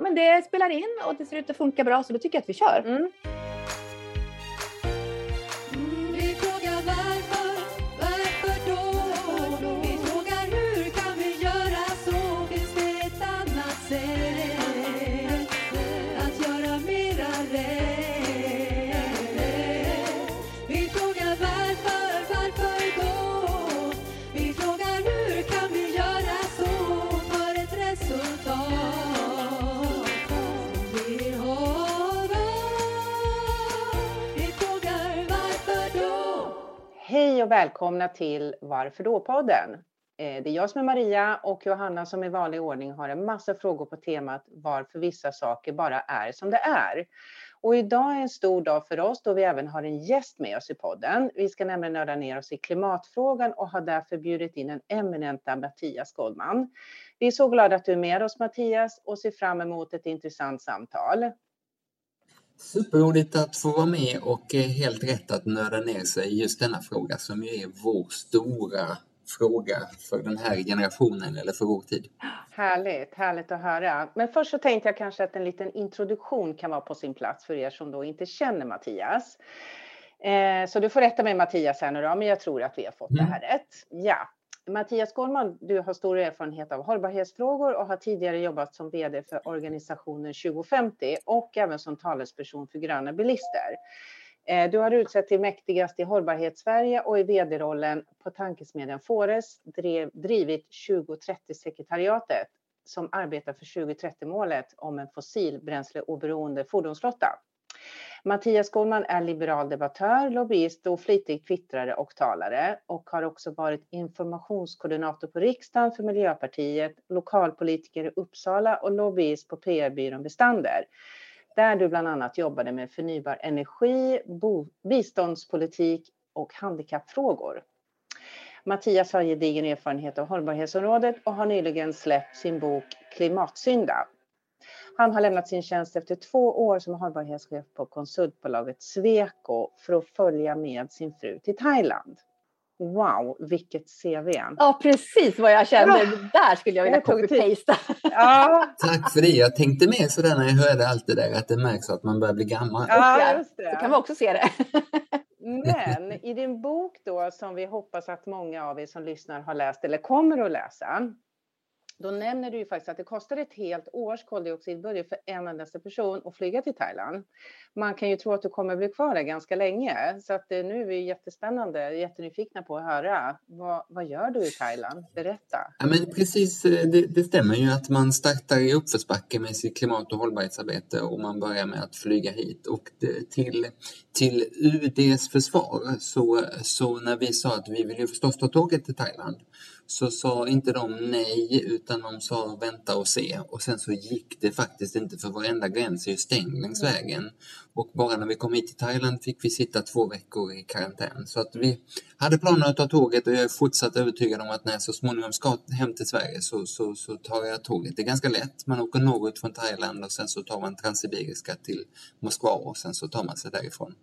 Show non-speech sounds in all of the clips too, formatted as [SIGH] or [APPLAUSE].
men det spelar in och det ser ut att funka bra så då tycker jag att vi kör. Mm. Hej och välkomna till Varför då-podden. Eh, det är jag som är Maria och Johanna som i vanlig ordning har en massa frågor på temat varför vissa saker bara är som det är. Och idag är en stor dag för oss då vi även har en gäst med oss i podden. Vi ska nämligen nörda ner oss i klimatfrågan och har därför bjudit in den eminenta Mattias Goldman. Vi är så glada att du är med oss Mattias och ser fram emot ett intressant samtal. Superroligt att få vara med och eh, helt rätt att nörda ner sig i just denna fråga som ju är vår stora fråga för den här generationen eller för vår tid. Härligt, härligt att höra. Men först så tänkte jag kanske att en liten introduktion kan vara på sin plats för er som då inte känner Mattias. Eh, så du får rätta mig Mattias här nu då, men jag tror att vi har fått det här rätt. Ja. Mattias Gårdman, du har stor erfarenhet av hållbarhetsfrågor och har tidigare jobbat som VD för organisationen 2050 och även som talesperson för gröna bilister. Eh, du har utsett till mäktigast i hållbarhetssverige och i vd-rollen på tankesmedjan Fores drev, drivit 2030-sekretariatet som arbetar för 2030-målet om en fossilbränsleoberoende fordonsflotta. Mattias Skolman är liberal debattör, lobbyist och flitig twittrare och talare och har också varit informationskoordinator på riksdagen för Miljöpartiet, lokalpolitiker i Uppsala och lobbyist på PR-byrån Bestander där du bland annat jobbade med förnybar energi, biståndspolitik och handikappfrågor. Mattias har gedigen erfarenhet av hållbarhetsområdet och har nyligen släppt sin bok Klimatsynda. Han har lämnat sin tjänst efter två år som hållbarhetschef på konsultbolaget Sweco för att följa med sin fru till Thailand. Wow, vilket CV! Ja, precis vad jag kände. Ja. Där skulle jag vilja copy-pasta. [LAUGHS] Ja, Tack för det. Jag tänkte med sådär när jag hörde allt det där att det märks att man börjar bli gammal. ja just det. Så kan man också se det. [LAUGHS] Men i din bok då, som vi hoppas att många av er som lyssnar har läst eller kommer att läsa, då nämner du ju faktiskt att det kostar ett helt års koldioxidbudget för en endaste person att flyga till Thailand. Man kan ju tro att du kommer bli kvar där ganska länge, så att eh, nu är vi jättespännande, jättenyfikna på att höra. Vad, vad gör du i Thailand? Berätta. Ja, men precis, eh, det, det stämmer ju att man startar i uppförsbacke med sitt klimat och hållbarhetsarbete och man börjar med att flyga hit. Och det, till, till UDs försvar, så, så när vi sa att vi vill ju förstås ta tåget till Thailand, så sa inte de nej utan de sa vänta och se. Och sen så gick det faktiskt inte för varenda gräns är ju stängd längs vägen. Och bara när vi kom hit till Thailand fick vi sitta två veckor i karantän. Så att vi hade planer att ta tåget och jag är fortsatt övertygad om att när jag så småningom ska hem till Sverige så, så, så tar jag tåget. Det är ganska lätt. Man åker norrut från Thailand och sen så tar man Transsibiriska till Moskva och sen så tar man sig därifrån.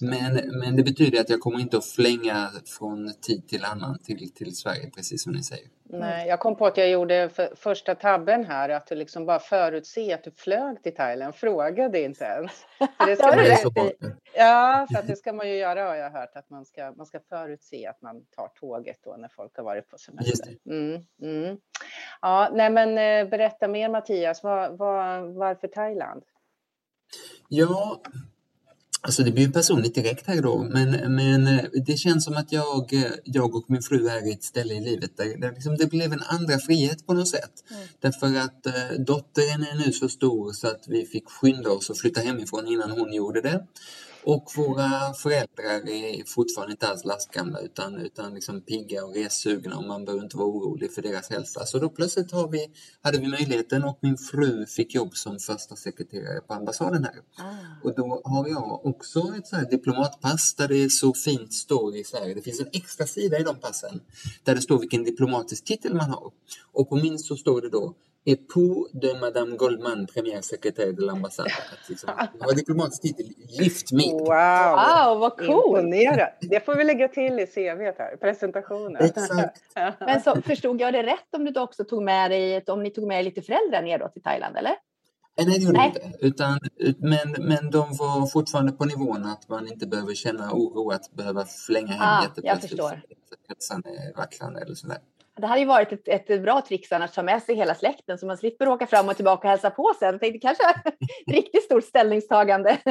Men, men det betyder att jag kommer inte att flänga från tid till annan till, till Sverige, precis som ni säger. Nej, jag kom på att jag gjorde för, första tabben här, att du liksom bara förutse att du flög till Thailand, frågade inte ens. För det [LAUGHS] ska Ja, man. Ja, för att det ska man ju göra har jag hört, att man ska, man ska förutse att man tar tåget då när folk har varit på Just semester. Mm, mm. Ja, nej men eh, berätta mer Mattias, vad, vad, varför Thailand? Ja, alltså det blir personligt direkt här då, men, men eh, det känns som att jag, eh, jag och min fru är i ett ställe i livet där, där liksom det blev en andra frihet på något sätt. Därför att eh, dottern är nu så stor så att vi fick skynda oss att flytta hemifrån innan hon gjorde det. Och våra föräldrar är fortfarande inte alls lastgamla utan, utan liksom pigga och ressugna och man behöver inte vara orolig för deras hälsa. Så då plötsligt har vi, hade vi möjligheten och min fru fick jobb som första sekreterare på ambassaden här. Och då har jag också ett så här diplomatpass där det så fint står i här, det finns en extra sida i de passen där det står vilken diplomatisk titel man har. Och på min så står det då Époux de Madame Goldman, premiär sekreterare de l'ambassade. Att Liksom, [LAUGHS] jag har diplomatisk titel, gift med. Wow, Wow, vad coolt! Det får vi lägga till i CVt här, presentationen. Exakt. [LAUGHS] Men så, förstod jag det rätt om du också tog med dig, om ni tog med er lite föräldrar ner då till Thailand eller? Eh, Nej, det gjorde de Nej. inte. Utan, ut- men, men de var fortfarande på nivån att man inte behöver känna oro att behöva flänga hem Ah, jätteplötsligt. jag förstår. för att Hälsan är vacklande eller sådär. Det hade ju varit ett, ett bra annars att ta med sig hela släkten så man slipper åka fram och tillbaka och hälsa på sen. Jag tänkte kanske [LAUGHS] riktigt stort ställningstagande. [LAUGHS]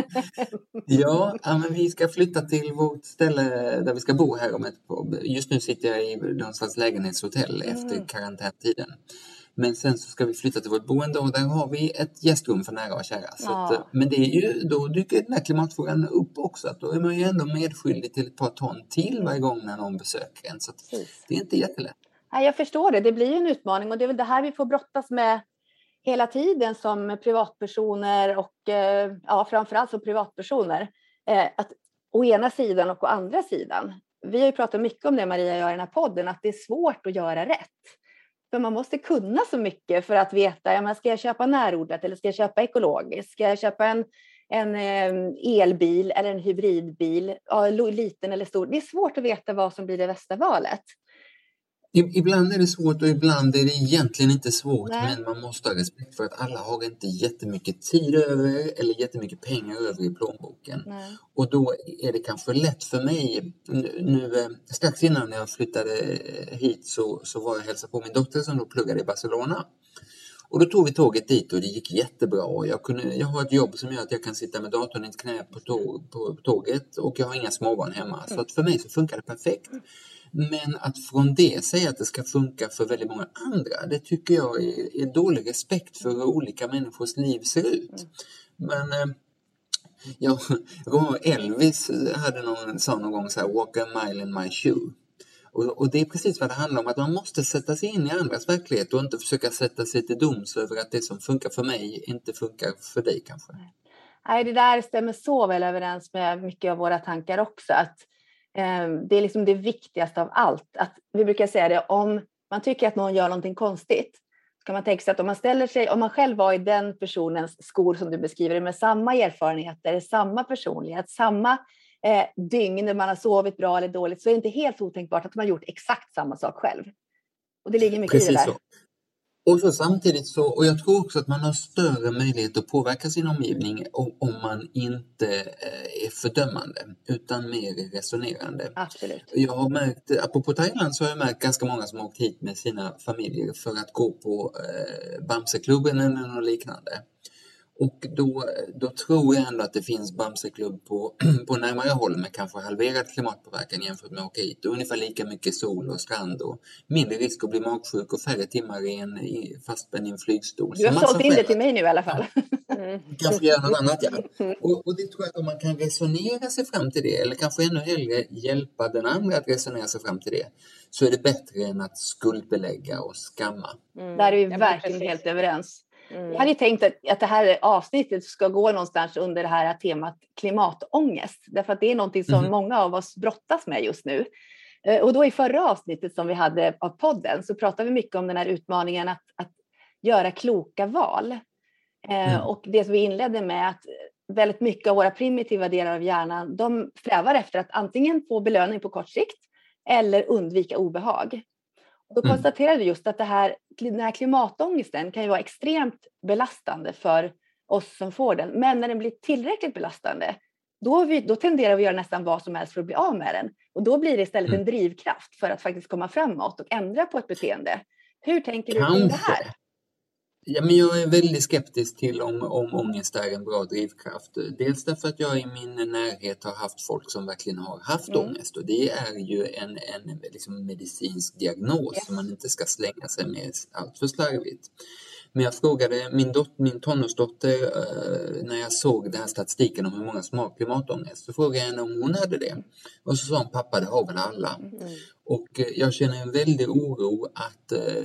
Ja, ja, men vi ska flytta till vårt ställe där vi ska bo här om ett Just nu sitter jag i någon slags lägenhetshotell Mm. efter karantäntiden. Men sen så ska vi flytta till vårt boende och där har vi ett gästrum för nära och kära. Så att, Ja. men det är ju, då dyker den här klimatfrågan upp också. Att då är man ju ändå medskyldig till ett par ton till varje gång när någon besöker en. Så det är inte jättelätt. Nej, jag förstår det. Det blir ju en utmaning och det är väl det här vi får brottas med hela tiden som privatpersoner och eh, ja, framförallt som privatpersoner. Eh, att å ena sidan och å andra sidan. Vi har ju pratat mycket om det Maria gör i den här podden, att det är svårt att göra rätt. För man måste kunna så mycket för att veta, ja, men ska jag köpa närodlat eller ska jag köpa ekologiskt? Ska jag köpa en, en eh, elbil eller en hybridbil? Ja, liten eller stor? Det är svårt att veta vad som blir det bästa valet. Ibland är det svårt och ibland är det egentligen inte svårt Nej. men man måste ha respekt för att alla har inte jättemycket tid över eller jättemycket pengar över i plånboken. Nej. Och då är det kanske lätt för mig, nu, eh, strax innan jag flyttade eh, hit så, så var jag och hälsade på min dotter som då pluggade i Barcelona. Och då tog vi tåget dit och det gick jättebra. Och jag, kunde, jag har ett jobb som gör att jag kan sitta med datorn i ett knä på, tåg, på tåget och jag har inga småbarn hemma. Så att för mig så funkar det perfekt. Men att från det säga att det ska funka för väldigt många andra, det tycker jag är, är dålig respekt för hur olika människors liv ser ut. Men eh, Ja, [LAUGHS] jag kommer Elvis hade någon, sa någon gång så här, walk a mile in my shoe. Och, och det är precis vad det handlar om, att man måste sätta sig in i andras verklighet och inte försöka sätta sig till doms över att det som funkar för mig inte funkar för dig kanske. Nej, det där stämmer så väl överens med mycket av våra tankar också. Att, det är liksom det viktigaste av allt. Att, vi brukar säga det, om man tycker att någon gör någonting konstigt, så kan man tänka sig att om man ställer sig, om man själv var i den personens skor som du beskriver med samma erfarenheter, samma personlighet, samma eh, dygn när man har sovit bra eller dåligt, så är det inte helt otänkbart att man har gjort exakt samma sak själv. Och det ligger mycket i det Precis där. så. Och så samtidigt så, och jag tror också att man har större möjlighet att påverka sin omgivning om, man inte eh, är fördömande utan mer resonerande. Absolut. Jag har märkt, apropå Thailand, så har jag märkt ganska många som har åkt hit med sina familjer för att gå på eh, Bamseklubben eller något liknande. Och då, då tror jag ändå att det finns Bamseklubb på, [CLEARS THROAT] på närmare håll med kanske halverad klimatpåverkan jämfört med att åka hit. Och ungefär lika mycket sol och strand och mindre risk att bli magsjuk och färre timmar i en, i, fastspänd i en flygstol. Du har Så sålt in det till mig nu i alla fall. [LAUGHS] Mm. kanske göra något annat, ja. [LAUGHS] Och, och det tror jag att om man kan resonera sig fram till det, eller kanske ännu hellre hjälpa den andra att resonera sig fram till det, så är det bättre än att skuldbelägga och skamma. Mm. Där är vi men verkligen helt överens. Mm. Jag hade ju tänkt att, att det här avsnittet ska gå någonstans under det här temat klimatångest. Därför att det är någonting som Mhm. många av oss brottas med just nu. Eh, Och då i förra avsnittet som vi hade av podden så pratade vi mycket om den här utmaningen att, att göra kloka val. Eh, Mm. Och det som vi inledde med att väldigt mycket av våra primitiva delar av hjärnan, de strävar efter att antingen få belöning på kort sikt eller undvika obehag. Då Mm. konstaterade vi just att det här, den här klimatångesten kan ju vara extremt belastande för oss som får den. Men när den blir tillräckligt belastande, då, vi, då tenderar vi att göra nästan vad som helst för att bli av med den. Och då blir det istället Mm. en drivkraft för att faktiskt komma framåt och ändra på ett beteende. Hur tänker du kring det här? Ja, men jag är väldigt skeptisk till om, om ångest är en bra drivkraft. Dels därför att jag i min närhet har haft folk som verkligen har haft Mm. ångest och det är ju en, en liksom medicinsk diagnos Yes. som man inte ska slänga sig med allt för slarvigt. Men jag frågade min, dot, min tonårsdotter eh, när jag såg den här statistiken om hur många som har klimatångest. Så frågade jag henne om hon hade det. Och så sa hon pappa det har väl alla. Mm. Och eh, jag känner en väldig oro att eh,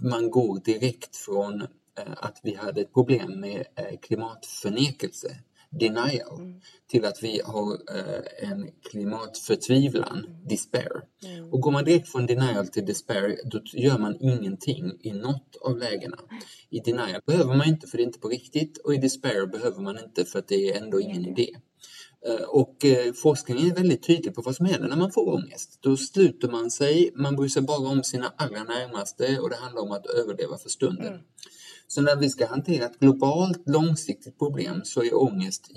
man går direkt från eh, att vi hade ett problem med eh, klimatförnekelse, denial, Mm. till att vi har eh, en klimatförtvivlan, despair. Mm. Och går man direkt från denial till despair, då gör man ingenting i något av lägena. I denial behöver man inte för det är inte på riktigt och i despair behöver man inte för att det är ändå ingen idé. Eh, Och eh, forskningen är väldigt tydlig på vad som händer när man får ångest. Då sluter man sig, man bryr sig bara om sina allra närmaste och det handlar om att överleva för stunden. Mm. Så när vi ska hantera ett globalt långsiktigt problem så är ångest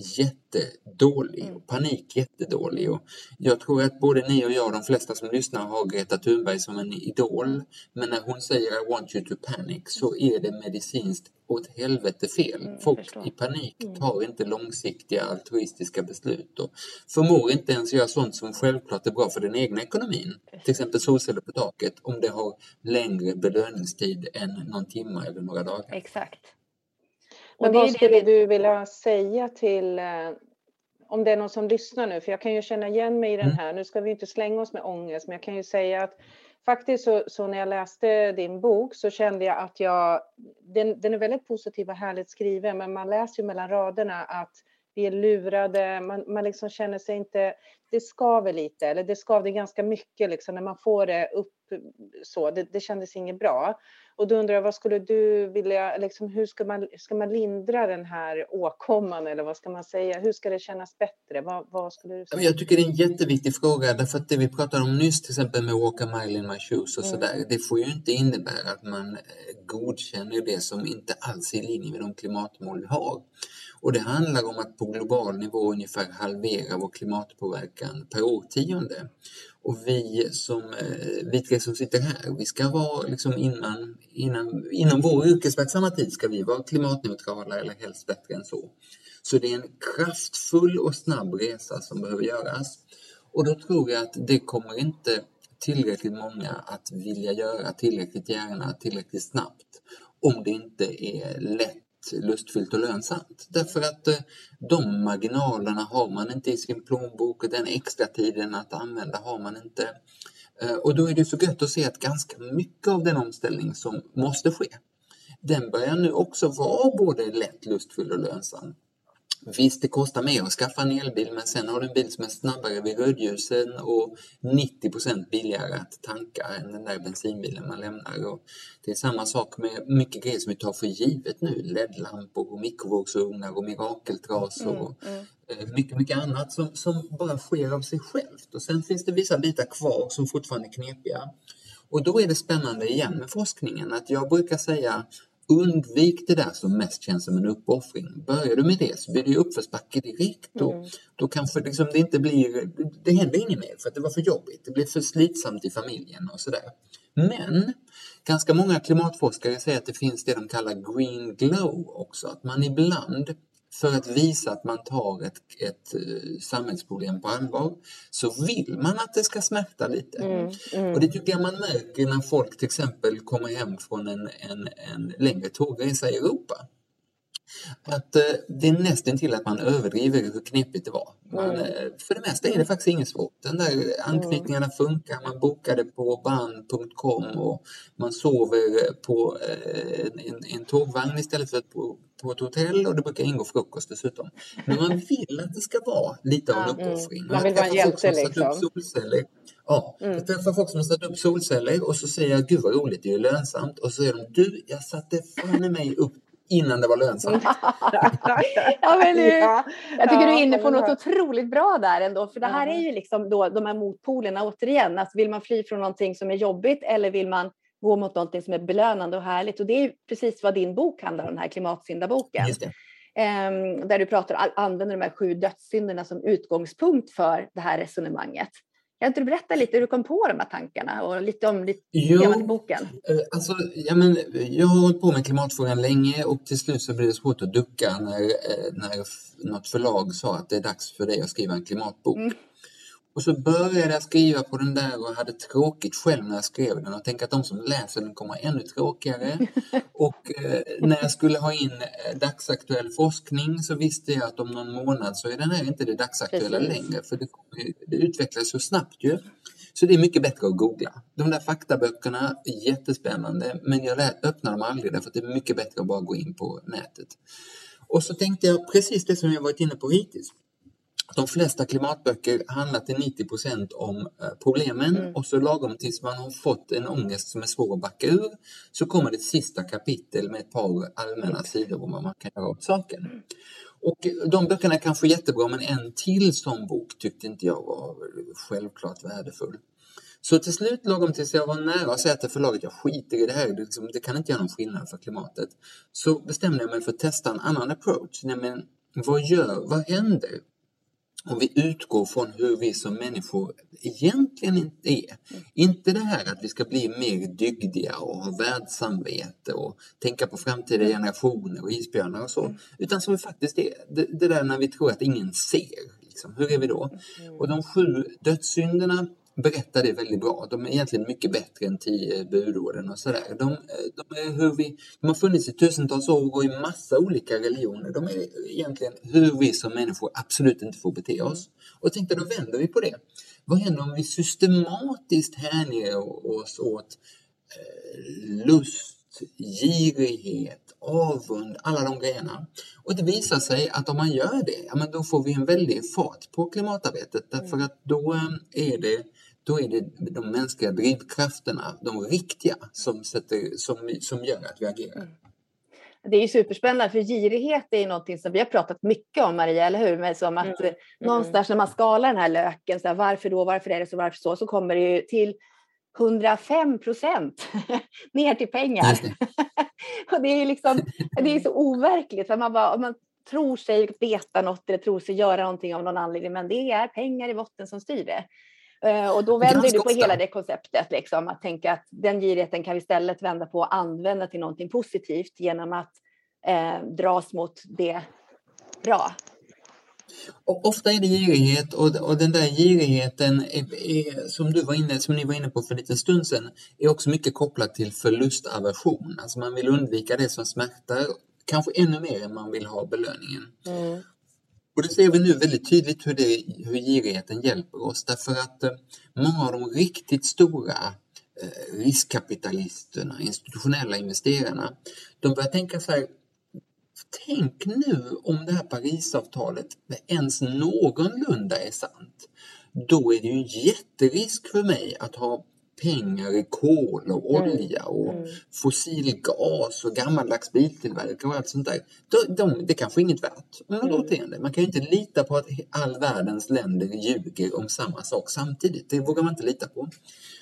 jättedålig och panik jättedålig. Och jag tror att både ni och jag, de flesta som lyssnar, har Greta Thunberg som en idol. Men när hon säger I want you to panic så är det medicinskt åt helvete fel. Mm, Folk förstår. i panik tar inte långsiktiga altruistiska beslut och förmår inte ens göra sånt som självklart är bra för den egna ekonomin. Till exempel solceller på taket om det har längre belöningstid än någon timme eller några dagar. Exakt. Men vad skulle du vilja säga till, eh, om det är någon som lyssnar nu, för jag kan ju känna igen mig i den Mm. här, nu ska vi inte slänga oss med ångest, men jag kan ju säga att faktiskt så, så när jag läste din bok så kände jag att jag, den, den är väldigt positiv och härligt skriven, men man läser ju mellan raderna att vi är lurade, man, man liksom känner sig inte, det skaver lite, eller det skavde ganska mycket liksom när man får det upp så, det, det kändes inget bra. Och då undrar jag, vad skulle du vilja, liksom, hur ska man, ska man lindra den här åkomman eller vad ska man säga? Hur ska det kännas bättre? Vad, vad skulle du säga? Jag tycker det är en jätteviktig fråga därför att det vi pratade om nyss till exempel med Walk a mile in my shoes och Mm. sådär. Det får ju inte innebära att man eh, godkänner det som inte alls är i linje med de klimatmål vi har. Och det handlar om att på global nivå ungefär halvera vår klimatpåverkan per årtionde. Och vi som, eh, vi tre som sitter här, vi ska vara liksom innan, innan, inom vår yrkesverksamma tid ska vi vara klimatneutrala eller helst bättre än så. Så det är en kraftfull och snabb resa som behöver göras. Och då tror jag att det kommer inte tillräckligt många att vilja göra tillräckligt gärna, tillräckligt snabbt om det inte är lätt, lustfyllt och lönsamt. Därför att eh, de marginalerna har man inte i sin plånbok och den extra tiden att använda har man inte. Eh, och då är det så gött att se att ganska mycket av den omställning som måste ske, den börjar nu också vara både lätt, lustfylld och lönsam. Visst, det kostar mer att skaffa en elbil, men sen har du en bil som är snabbare vid rödljusen och 90% billigare att tanka än den där bensinbilen man lämnar. Och det är samma sak med mycket grejer som vi tar för givet nu. LED-lampor och mikrovågsugnar och mirakeltrasor och eh, mycket, mycket annat som, som bara sker av sig självt. Och sen finns det vissa bitar kvar som fortfarande är knepiga. Och då är det spännande igen med forskningen att jag brukar säga Undvik det där som mest känns som en uppoffring. Börjar du med det så blir det uppförsbacke direkt. Och Då kanske liksom det inte blir, det händer inget mer för att det var för jobbigt. Det blir för slitsamt i familjen och sådär. Men ganska många klimatforskare säger att det finns det de kallar green glow också. Att man ibland för att visa att man tar ett, ett eh, samhällsproblem på allvar så vill man att det ska smärta lite. Och det tycker jag man märker när folk till exempel kommer hem från en, en, en längre tågresa i Europa. Att eh, det är nästan till att man överdriver hur knepigt det var. Man, eh, för det mesta är det faktiskt inget svårt. Den där anknytningarna funkar, man bokade på ban.com och man sover på eh, en, en, en tågvagn istället för på, på ett hotell och det brukar ingå frukost dessutom. Men man vill att det ska vara lite av en uppoffring. Man vill vara en hjälte, liksom. Solceller. Ja, jag träffar folk som har satt upp solceller och så säger jag gud vad roligt, det är ju lönsamt. Och så säger de du, jag satte fan i mig upp innan det var lönsamt. [LAUGHS] Ja, men nu- Ja, Jag tycker ja, du är inne på något otroligt bra där ändå, för det här är ju liksom då de här motpolerna återigen. Alltså vill man fly från någonting som är jobbigt eller vill man gå mot någonting som är belönande och härligt? Och det är precis vad din bok handlar om, den här klimatsyndaboken. Ehm, där du pratar, an- använder de här sju dödssynderna som utgångspunkt för det här resonemanget. Kan inte du berätta lite hur du kom på de här tankarna och lite om temat i boken? Eh, Alltså, ja, men, jag har hållit på med klimatfrågan länge och till slut så blev det svårt att ducka när, eh, när något förlag sa att det är dags för dig att skriva en klimatbok. Mm. Och så började jag skriva på den där och hade tråkigt själv när jag skrev den och tänkte att de som läser den kommer ännu tråkigare. [LAUGHS] och eh, när jag skulle ha in eh, dagsaktuell forskning så visste jag att om någon månad så är den här inte det dagsaktuella Precis. längre för det, det utvecklas så snabbt ju. Så det är mycket bättre att googla. De där faktaböckerna är jättespännande men jag öppnar dem aldrig därför att det är mycket bättre att bara gå in på nätet. Och så tänkte jag precis det som jag varit inne på hittills. De flesta klimatböcker handlar till 90 procent om eh, problemen och så lagom tills man har fått en ångest som är svår att backa ur så kommer det sista kapitel med ett par allmänna sidor om vad man kan göra åt saken. Och de böckerna är kanske jättebra men en till sån bok tyckte inte jag var självklart värdefull. Så till slut, lagom tills jag var nära att säga till förlaget, jag skiter i det här, det, liksom, det kan inte göra någon skillnad för klimatet. Så bestämde jag mig för att testa en annan approach, nämligen vad gör, vad händer om vi utgår från hur vi som människor egentligen inte är. Inte det här att vi ska bli mer dygdiga och ha världssamvete och tänka på framtida generationer och isbjörnar och så. Utan som vi faktiskt är. Det, det där när vi tror att ingen ser. Liksom. Hur är vi då? Och de sju dödssynderna berättar det väldigt bra. De är egentligen mycket bättre än tio budorden och sådär. De, de, är hur vi, de har funnits i tusentals år och i massa olika religioner. De är egentligen hur vi som människor absolut inte får bete oss. Och tänkte då vänder vi på det. Vad händer om vi systematiskt hänger oss åt eh, lust, girighet, avund, alla de grejerna. Och det visar sig att om man gör det, ja, men då får vi en väldig fart på klimatarbetet därför att då eh, är det då är det de mänskliga drivkrafterna, de riktiga, som, sätter, som, som gör att vi agerar. Det är ju superspännande för girighet är ju någonting som vi har pratat mycket om Maria, eller hur? Men som att Mm. någonstans när man skalar den här löken, så här, varför då, varför är det så, varför så, så kommer det ju till 105 procent [LAUGHS] ner till pengar. [LAUGHS] Och det är ju liksom, det är så overkligt. Så man, bara, man tror sig veta något eller tror sig göra någonting av någon anledning, men det är pengar i botten som styr det. Eh, Och då vänder Ganska du på ofta. hela det konceptet, liksom, att tänka att den girigheten kan vi istället vända på och använda till någonting positivt genom att eh, dras mot det bra. Och ofta är det girighet och, och den där girigheten är, är, som du var inne, som ni var inne på för en liten stund sedan, är också mycket kopplat till förlustaversion. Alltså man vill undvika det som smärtar, kanske ännu mer än man vill ha belöningen. Mm. Och det ser vi nu väldigt tydligt hur, det, hur girigheten hjälper oss därför att eh, många av de riktigt stora eh, riskkapitalisterna, institutionella investerarna, de börjar tänka så här, tänk nu om det här Parisavtalet ens någorlunda är sant. Då är det ju en jätterisk för mig att ha pengar i kol och olja och fossil gas och gammaldags biltillverkare och allt sånt där. De, de, det kanske är inget värt om något årtionde. Man kan ju inte lita på att all världens länder ljuger om samma sak samtidigt. Det vågar man inte lita på.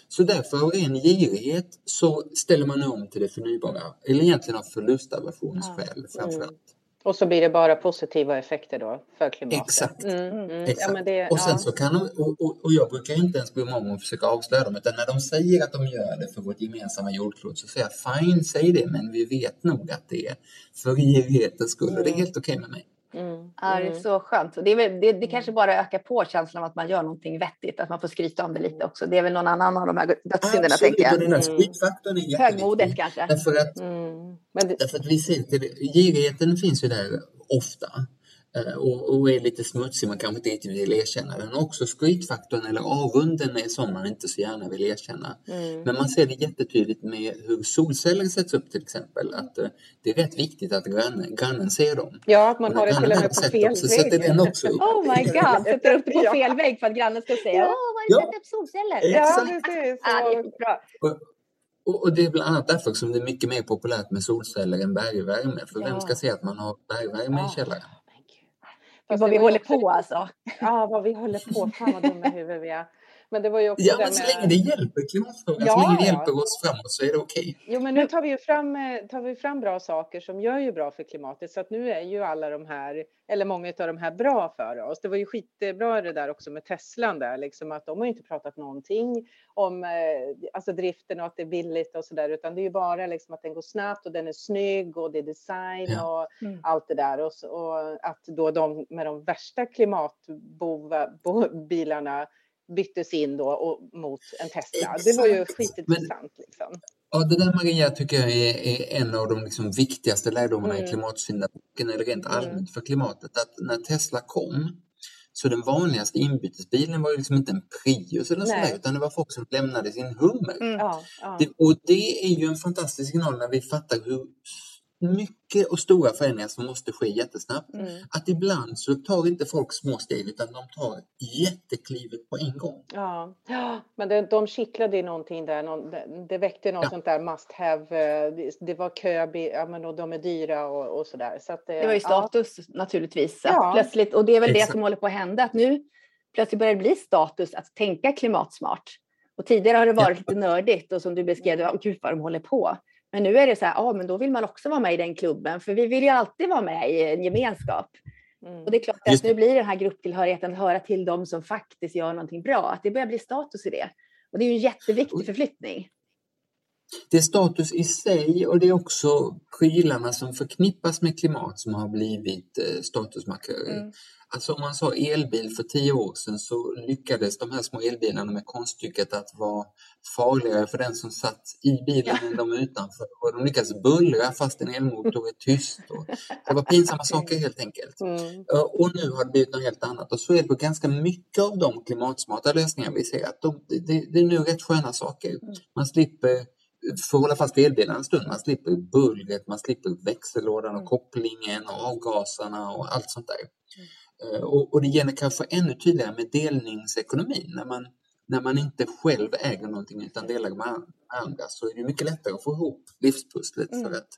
Så därför av ren girighet så ställer man om till det förnybara. Eller egentligen av förlustaversionsskäl framförallt. Och så blir det bara positiva effekter då för klimatet. Exakt. Mm, mm. Exakt. Ja, det, och sen ja. så kan de, och, och, och jag brukar inte ens bry mig om att försöka avslöja dem, utan när de säger att de gör det för vårt gemensamma jordklot så säger jag fine, säg det, men vi vet nog att det är för girighetens skull och det är helt okej med mig. Mm, Ja, det är mm. så skönt. Det, väl, det, det kanske bara ökar på känslan av att man gör någonting vettigt, att man får skryta om det lite också. Det är väl någon annan av de här dödssynderna, Absolut, tänker den jag. skrytfaktorn är jätteviktig. Högmodet kanske. Därför att, Mm. Men det, därför att vi ser det. Girigheten finns ju där ofta och, och är lite smutsig, man kanske inte riktigt vill erkänna den. Också skrytfaktorn eller avunden är sån man inte så gärna vill erkänna. mm. Men man ser det jättetydligt med hur solceller sätts upp till exempel. Att eh, det är rätt viktigt att grannen, grannen ser dem. Ja, att man har det till och med på fel dem så sätter vägg. den också upp. Oh my god, [LAUGHS] sätter upp det på fel vägg för att grannen ska säga Ja. Åh, vad har du satt upp solceller? Ja, precis. Ja, det är bra. Och, och det är bland annat därför som det är mycket mer populärt med solceller än bergvärme. För vem Ja. ska säga att man har bergvärme Ja. i källaren? Fast vad vi håller också- på alltså. Ja, vad vi håller på. Fan vad dumma i huvudet vi är. Men det var ju också Ja, det men så med... länge det hjälper klimatfrågan, Ja, så länge det ja. hjälper oss framåt så är det okej. Jo, men nu tar vi ju fram, eh, tar vi fram bra saker som gör ju bra för klimatet. Så att nu är ju alla de här, eller många av de här bra för oss. Det var ju skitbra det där också med Teslan där, liksom att de har ju inte pratat någonting om eh, alltså driften och att det är billigt och så där, utan det är ju bara liksom att den går snabbt och den är snygg och det är design Ja. och Mm. allt det där. Och, och att då de med de värsta klimatbilarna byttes in då och, mot en Tesla. Det var ju Exakt. skitintressant liksom. Ja, det där Maria tycker jag är, är en av de liksom viktigaste lärdomarna Mm. i klimatsyndaboken, eller rent Mm. allmänt för klimatet. Att när Tesla kom, så den vanligaste inbytesbilen var ju liksom inte en Prius eller sådär, utan det var folk som lämnade sin Hummer. Mm. Ja, ja. Det, och det är ju en fantastisk signal när vi fattar hur mycket och stora förändringar som måste ske jättesnabbt. Mm. Att ibland så tar inte folk små steg utan de tar jätteklivet på en gång. Ja, ja, men det, de kittlade ju någonting där. Någon, det, det väckte något Ja. sånt där must have. eh, Det, det var kö, ja, men och de är dyra och, och så där. Så att, eh, Det var ju ja, status naturligtvis. Att Ja. plötsligt, och det är väl det Exakt. som håller på att hända. Att nu plötsligt börjar det bli status att tänka klimatsmart. Och tidigare har det varit lite nördigt och som du beskrev, gud vad de håller på. Men nu är det så här, ja men då vill man också vara med i den klubben, för vi vill ju alltid vara med i en gemenskap. Mm. Och det är klart att nu blir den här grupptillhörigheten att höra till dem som faktiskt gör någonting bra, att det börjar bli status i det. Och det är ju en jätteviktig förflyttning. Det är status i sig och det är också prylarna som förknippas med klimat som har blivit eh, statusmarkörer. Mm. Alltså om man sa elbil för tio år sedan så lyckades de här små elbilarna med konststycket att vara farligare för den som satt i bilen än de utanför. Och de lyckades bullra fast en elmotor är tyst. Och det var pinsamma [LAUGHS] saker helt enkelt. Mm. Och nu har det blivit något helt annat. Och så är det på ganska mycket av de klimatsmarta lösningar vi ser. att de, det, det är nu rätt sköna saker. Man slipper, för att hålla fast vid elbilarna en stund, man slipper bullret, man slipper växellådan och kopplingen och avgaserna och allt sånt där. Eh, Och, och det gäller kanske ännu tydligare med delningsekonomin. När man, när man inte själv äger någonting utan delar med an- andra så är det mycket lättare att få ihop livspusslet. För att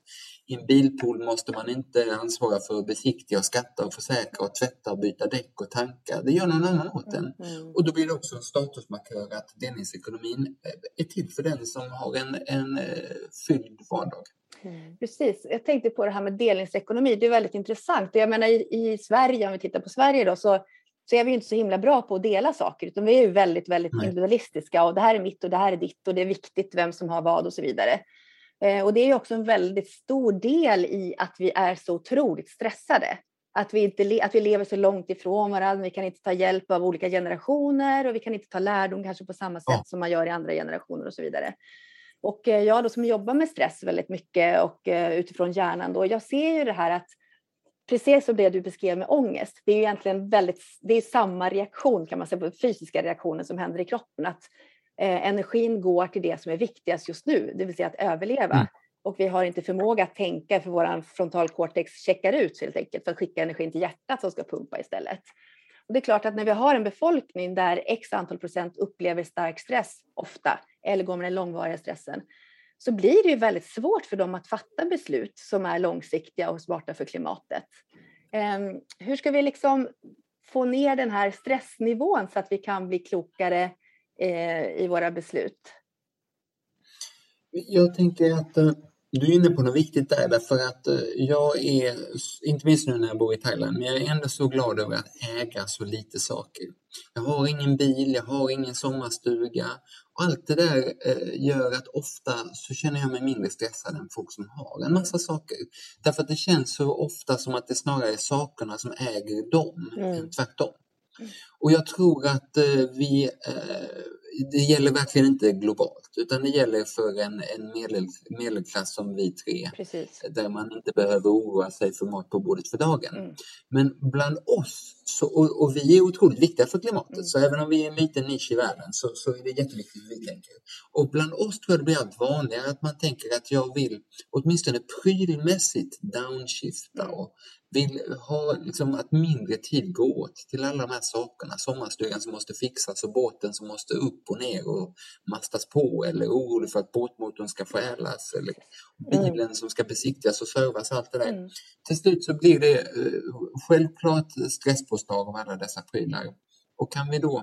i en bilpool måste man inte ansvara för att besiktiga och skatta och försäkra och tvätta och byta däck och tanka. Det gör någon annan åt en. Mm. Och då blir det också en statusmarkör att delningsekonomin är till för den som har en, en eh, fylld vardag. Mm. Precis, jag tänkte på det här med delningsekonomi, det är väldigt intressant. Jag menar i, i Sverige, om vi tittar på Sverige då, så, så är vi inte så himla bra på att dela saker, utan vi är ju väldigt, väldigt individualistiska och det här är mitt och det här är ditt och det är viktigt vem som har vad och så vidare. Eh, och det är ju också en väldigt stor del i att vi är så otroligt stressade. Att vi, inte att vi lever så långt ifrån varandra, vi kan inte ta hjälp av olika generationer och vi kan inte ta lärdom kanske på samma sätt som man gör i andra generationer och så vidare. Och eh, jag då som jobbar med stress väldigt mycket och eh, utifrån hjärnan då, jag ser ju det här att precis som det du beskrev med ångest, det är ju egentligen väldigt, det är samma reaktion kan man säga, på fysiska reaktioner som händer i kroppen, att eh, energin går till det som är viktigast just nu, det vill säga att överleva. Mm. Och vi har inte förmåga att tänka för vår frontalkortex checkar ut helt enkelt för att skicka energin till hjärtat som ska pumpa istället. Och det är klart att när vi har en befolkning där x antal procent upplever stark stress ofta eller går med den långvariga stressen så blir det ju väldigt svårt för dem att fatta beslut som är långsiktiga och smarta för klimatet. Ehm, hur ska vi liksom få ner den här stressnivån så att vi kan bli klokare eh, i våra beslut? Jag tänker att eh, du är inne på något viktigt där därför att eh, jag är, inte minst nu när jag bor i Thailand, men jag är ändå så glad över att äga så lite saker. Jag har ingen bil, jag har ingen sommarstuga. Och allt det där eh, gör att ofta så känner jag mig mindre stressad än folk som har en massa saker. Därför att det känns så ofta som att det snarare är sakerna som äger dem Mm. än tvärtom. Och jag tror att eh, vi, eh, det gäller verkligen inte globalt utan det gäller för en, en medel, medelklass som vi tre Precis. där man inte behöver oroa sig för mat på bordet för dagen. Mm. Men bland oss, så, och, och vi är otroligt viktiga för klimatet, Mm. så även om vi är en liten nisch i världen så, så är det jätteviktigt hur vi tänker. Och bland oss tror jag det blir allt vanligare att man tänker att jag vill åtminstone prylmässigt downshifta Mm. och vill ha liksom att mindre tid går åt till alla de här sakerna. Sommarstugan som måste fixas och båten som måste upp och ner och mastas på eller orolig för att båtmotorn ska stjälas eller bilen som ska besiktigas och servas allt det där. Mm. Till slut så blir det eh, självklart stresspåslag av alla dessa prylar. Och kan vi då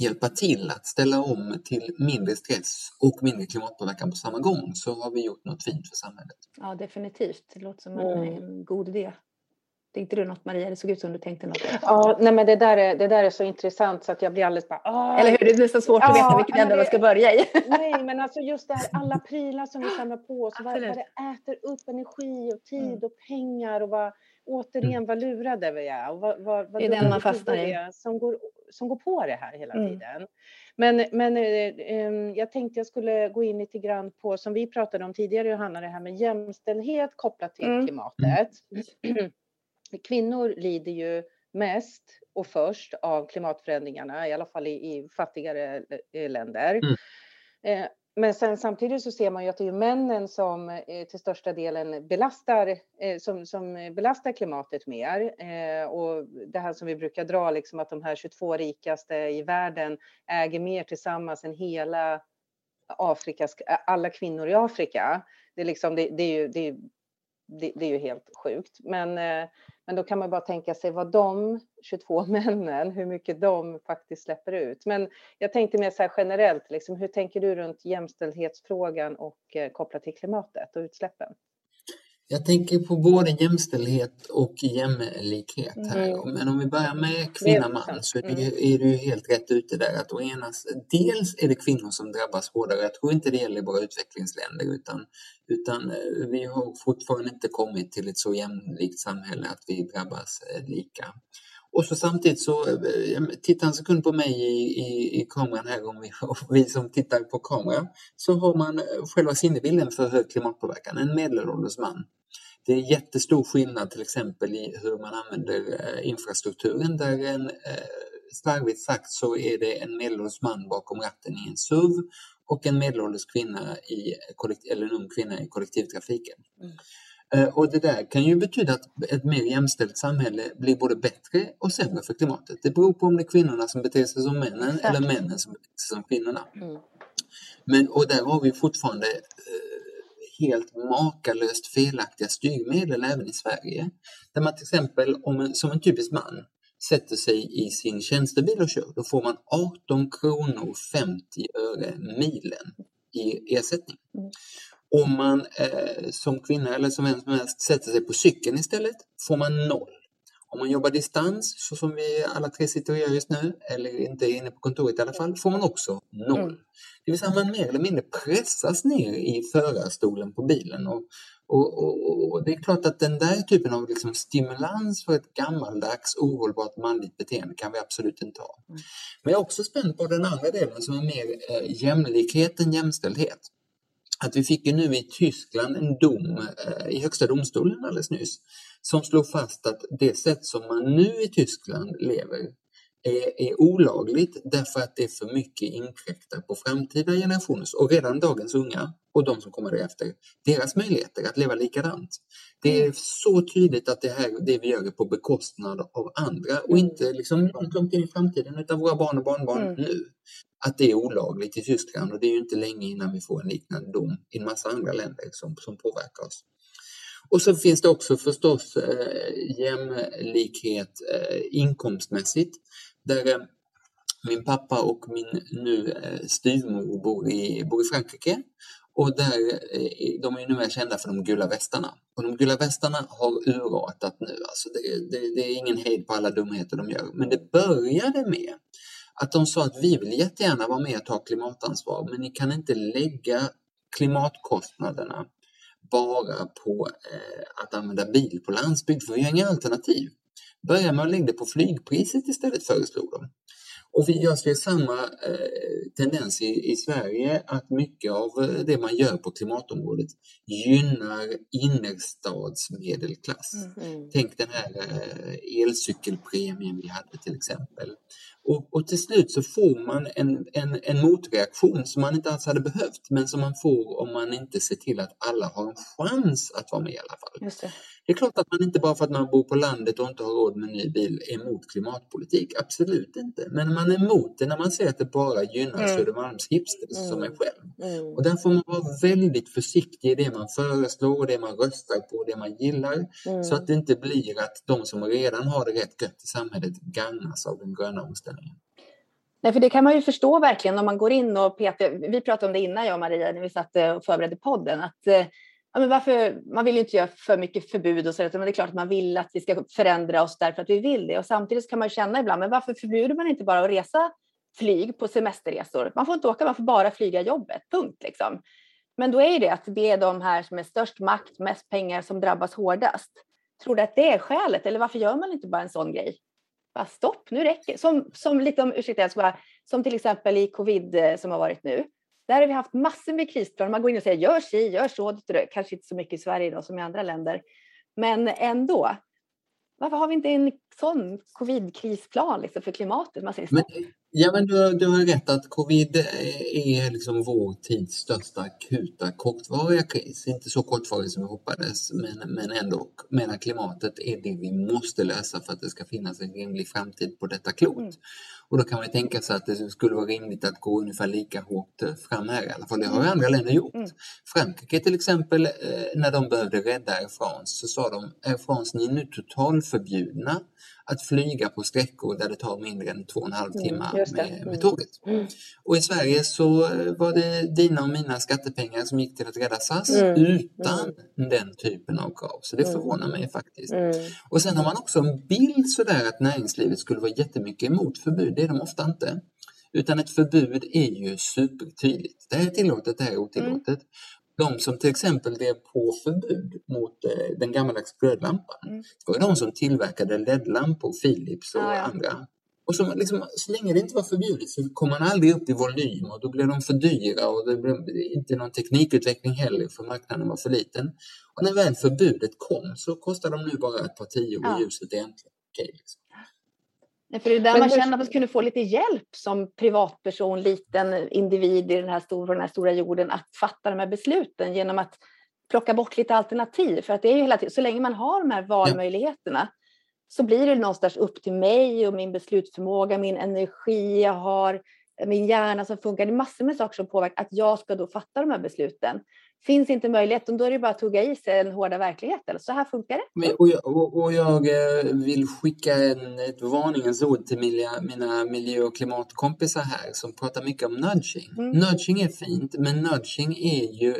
hjälpa till att ställa om till mindre stress och mindre klimatpåverkan på samma gång så har vi gjort något fint för samhället. Ja, definitivt. Det låter som en, Mm. en god idé. Tänkte du något Maria? Det såg ut som du tänkte något. Ja, nej, men det där, är, det där är så intressant så att jag blir alldeles bara... "Ah." Eller hur? Det är nästan svårt att Ja, veta vilken ände man ska börja i. [LAUGHS] Nej, men alltså just det här, alla prylar som vi samlar på oss, vad det äter upp energi och tid Mm. och pengar och vad, återigen vad lurade vi är och vad, vad, vad Det är den man fastnar i. som går, som går på det här hela Mm. tiden. Men, men eh, em, jag tänkte jag skulle gå in lite grann på, som vi pratade om tidigare Johanna, det här med jämställdhet kopplat till Mm. klimatet. [CLEARS THROAT] Kvinnor lider ju mest och först av klimatförändringarna, i alla fall i, i fattigare eh, länder. Mm. Eh, men sen samtidigt så ser man ju att det är männen som eh, till största delen belastar, eh, som, som belastar klimatet mer. Eh, och det här som vi brukar dra, liksom att de här 22 rikaste i världen äger mer tillsammans än hela Afrikas, alla kvinnor i Afrika. Det är, liksom, det, det är ju det är det, det är ju helt sjukt. Men, eh, men då kan man bara tänka sig vad de 22 [LAUGHS] männen, hur mycket de faktiskt släpper ut. Men jag tänkte mer så här generellt, liksom, hur tänker du runt jämställdhetsfrågan och eh, kopplat till klimatet och utsläppen? Jag tänker på både jämställdhet och jämlikhet här. Mm. Men om vi börjar med kvinna-man så är, det, Mm. är du helt rätt ute där. Att å ena, dels är det kvinnor som drabbas hårdare. Jag tror inte det gäller bara utvecklingsländer utan, utan eh, vi har fortfarande inte kommit till ett så jämlikt samhälle att vi drabbas eh, lika. Och så samtidigt så, eh, eh, tittar titta en sekund på mig i, i, i kameran här och vi, [LAUGHS] och vi som tittar på kameran, så har man eh, själva sinnebilden för hög klimatpåverkan, en medelålders man. Det är jättestor skillnad till exempel i hur man använder infrastrukturen där en, slarvigt sagt så är det en medelålders man bakom ratten i en SUV och en medelålders kvinna i, eller en ung kvinna i kollektivtrafiken. Mm. Och det där kan ju betyda att ett mer jämställt samhälle blir både bättre och sämre för klimatet. Det beror på om det är kvinnorna som beter sig som männen Exakt. eller männen som beter sig som kvinnorna. Mm. Men, och där har vi fortfarande eh, helt makalöst felaktiga styrmedel även i Sverige. Där man till exempel, om en, som en typisk man, sätter sig i sin tjänstebil och kör, då får man 18 kronor 50 öre milen i ersättning. Mm. Om man eh, som kvinna eller som vem som helst sätter sig på cykeln istället får man noll. Om man jobbar distans, så som vi alla tre sitter och gör just nu, eller inte är inne på kontoret i alla fall, får man också noll. Mm. Det vill säga man mer eller mindre pressas ner i förarstolen på bilen. Och, och, och, och det är klart att den där typen av liksom stimulans för ett gammaldags ohållbart manligt beteende kan vi absolut inte ha. Mm. Men jag är också spänd på den andra delen som är mer eh, jämlikhet än jämställdhet. Att vi fick ju nu i Tyskland en dom eh, i Högsta domstolen alldeles nyss som slog fast att det sätt som man nu i Tyskland lever är, är olagligt därför att det är för mycket inkräktar på framtida generationers och redan dagens unga och de som kommer därefter, deras möjligheter att leva likadant. Det är så tydligt att det här det vi gör är på bekostnad av andra och inte liksom långt, långt in i framtiden utan våra barn och barnbarn Mm. nu. Att det är olagligt i Tyskland och det är ju inte länge innan vi får en liknande dom i en massa andra länder som, som påverkar oss. Och så finns det också förstås eh, jämlikhet eh, inkomstmässigt. Där eh, min pappa och min nu eh, styvmor bor i, bor i Frankrike. Och där, eh, de är ju numera kända för de gula västarna. Och de gula västarna har urartat nu. Alltså det, det, det är ingen hejd på alla dumheter de gör. Men det började med att de sa att vi vill jättegärna vara med och ta klimatansvar men ni kan inte lägga klimatkostnaderna bara på eh, att använda bil på landsbygd för vi har inga alternativ. Börja med att lägga det på flygpriset istället föreslog de. Och vi, jag ser samma eh, tendens i, i Sverige att mycket av eh, det man gör på klimatområdet gynnar innerstadsmedelklass. Mm. Tänk den här eh, elcykelpremien vi hade till exempel. Och, och till slut så får man en, en, en motreaktion som man inte alls hade behövt men som man får om man inte ser till att alla har en chans att vara med i alla fall. Just det. Det är klart att man inte bara för att man bor på landet och inte har råd med en ny bil är emot klimatpolitik. Absolut inte. Men man är emot det när man ser att det bara gynnar Mm. Södermalms hipsters som Mm. en själv. Mm. Och där får man vara väldigt försiktig i det man föreslår, det man röstar på, det man gillar. Mm. Så att det inte blir att de som redan har det rätt gött i samhället gagnas av den gröna omställningen. Nej, för det kan man ju förstå verkligen om man går in och petar. Vi pratade om det innan jag och Maria när vi satt eh, och förberedde podden. Att, eh, ja, men varför, man vill ju inte göra för mycket förbud och så, men det är klart att man vill att vi ska förändra oss därför att vi vill det. Och samtidigt så kan man ju känna ibland, men varför förbjuder man inte bara att resa flyg på semesterresor? Man får inte åka, man får bara flyga jobbet, punkt liksom. Men då är ju det att det är de här som är störst makt, mest pengar som drabbas hårdast. Tror du att det är skälet eller varför gör man inte bara en sån grej? Bara stopp, nu räcker det. Som, som, lite om, ursäkta, jag ska bara, som till exempel i covid eh, som har varit nu. Där har vi haft massor med krisplaner. Man går in och säger gör si, gör så. Kanske inte så mycket i Sverige då, som i andra länder. Men ändå. Varför har vi inte en sån covid-krisplan liksom för klimatet. Man säger Men, ja, men du, du har rätt att covid är liksom vår tids största akuta kortvariga kris. Inte så kortvarig som vi hoppades, men, men ändå. Medan klimatet är det vi måste lösa för att det ska finnas en rimlig framtid på detta klot. Mm. Och då kan man tänka sig att det skulle vara rimligt att gå ungefär lika hårt fram här i alla fall. Det har ju andra länder gjort. Mm. Frankrike till exempel, eh, när de behövde rädda Air France så sa de Air France, ni är nu totalförbjudna att flyga på sträckor där det tar mindre än två och en halv Mm, timme det. med, med Mm. tåget. Mm. Och i Sverige så var det dina och mina skattepengar som gick till att rädda SAS Mm, utan den typen av krav. Så det Mm. förvånar mig faktiskt. Mm. Och sen har man också en bild sådär att näringslivet skulle vara jättemycket emot förbud. Det är de ofta inte. Utan ett förbud är ju supertydligt. Det här är tillåtet, det här är otillåtet. De som till exempel drev på förbud mot eh, den gammaldags glödlampan, Mm. det var de som tillverkade LED-lampor, Philips och Ja, ja. andra. Och som, liksom, så länge det inte var förbjudet så kom man aldrig upp i volym och då blev de för dyra och det blev inte någon teknikutveckling heller för marknaden var för liten. Och när väl förbudet kom så kostar de nu bara ett par tior Ja. och ljuset är äntligen okej. liksom. Nej, för det är där Men man känner att man skulle få lite hjälp som privatperson, liten individ i den här stora, den här stora jorden att fatta de här besluten genom att plocka bort lite alternativ. För att det är ju hela tiden, så länge man har de här valmöjligheterna så blir det någonstans upp till mig och min beslutsförmåga, min energi jag har, min hjärna som funkar. Det är massor med saker som påverkar att jag ska då fatta de här besluten. Finns inte möjligheten, då är det bara att tugga i sig den hårda verkligheten. Så här funkar det. Men, och, jag, och, och jag eh, vill skicka en, ett varningens ord till mina, mina miljö och klimatkompisar här som pratar mycket om nudging. Mm. Nudging är fint, men nudging är ju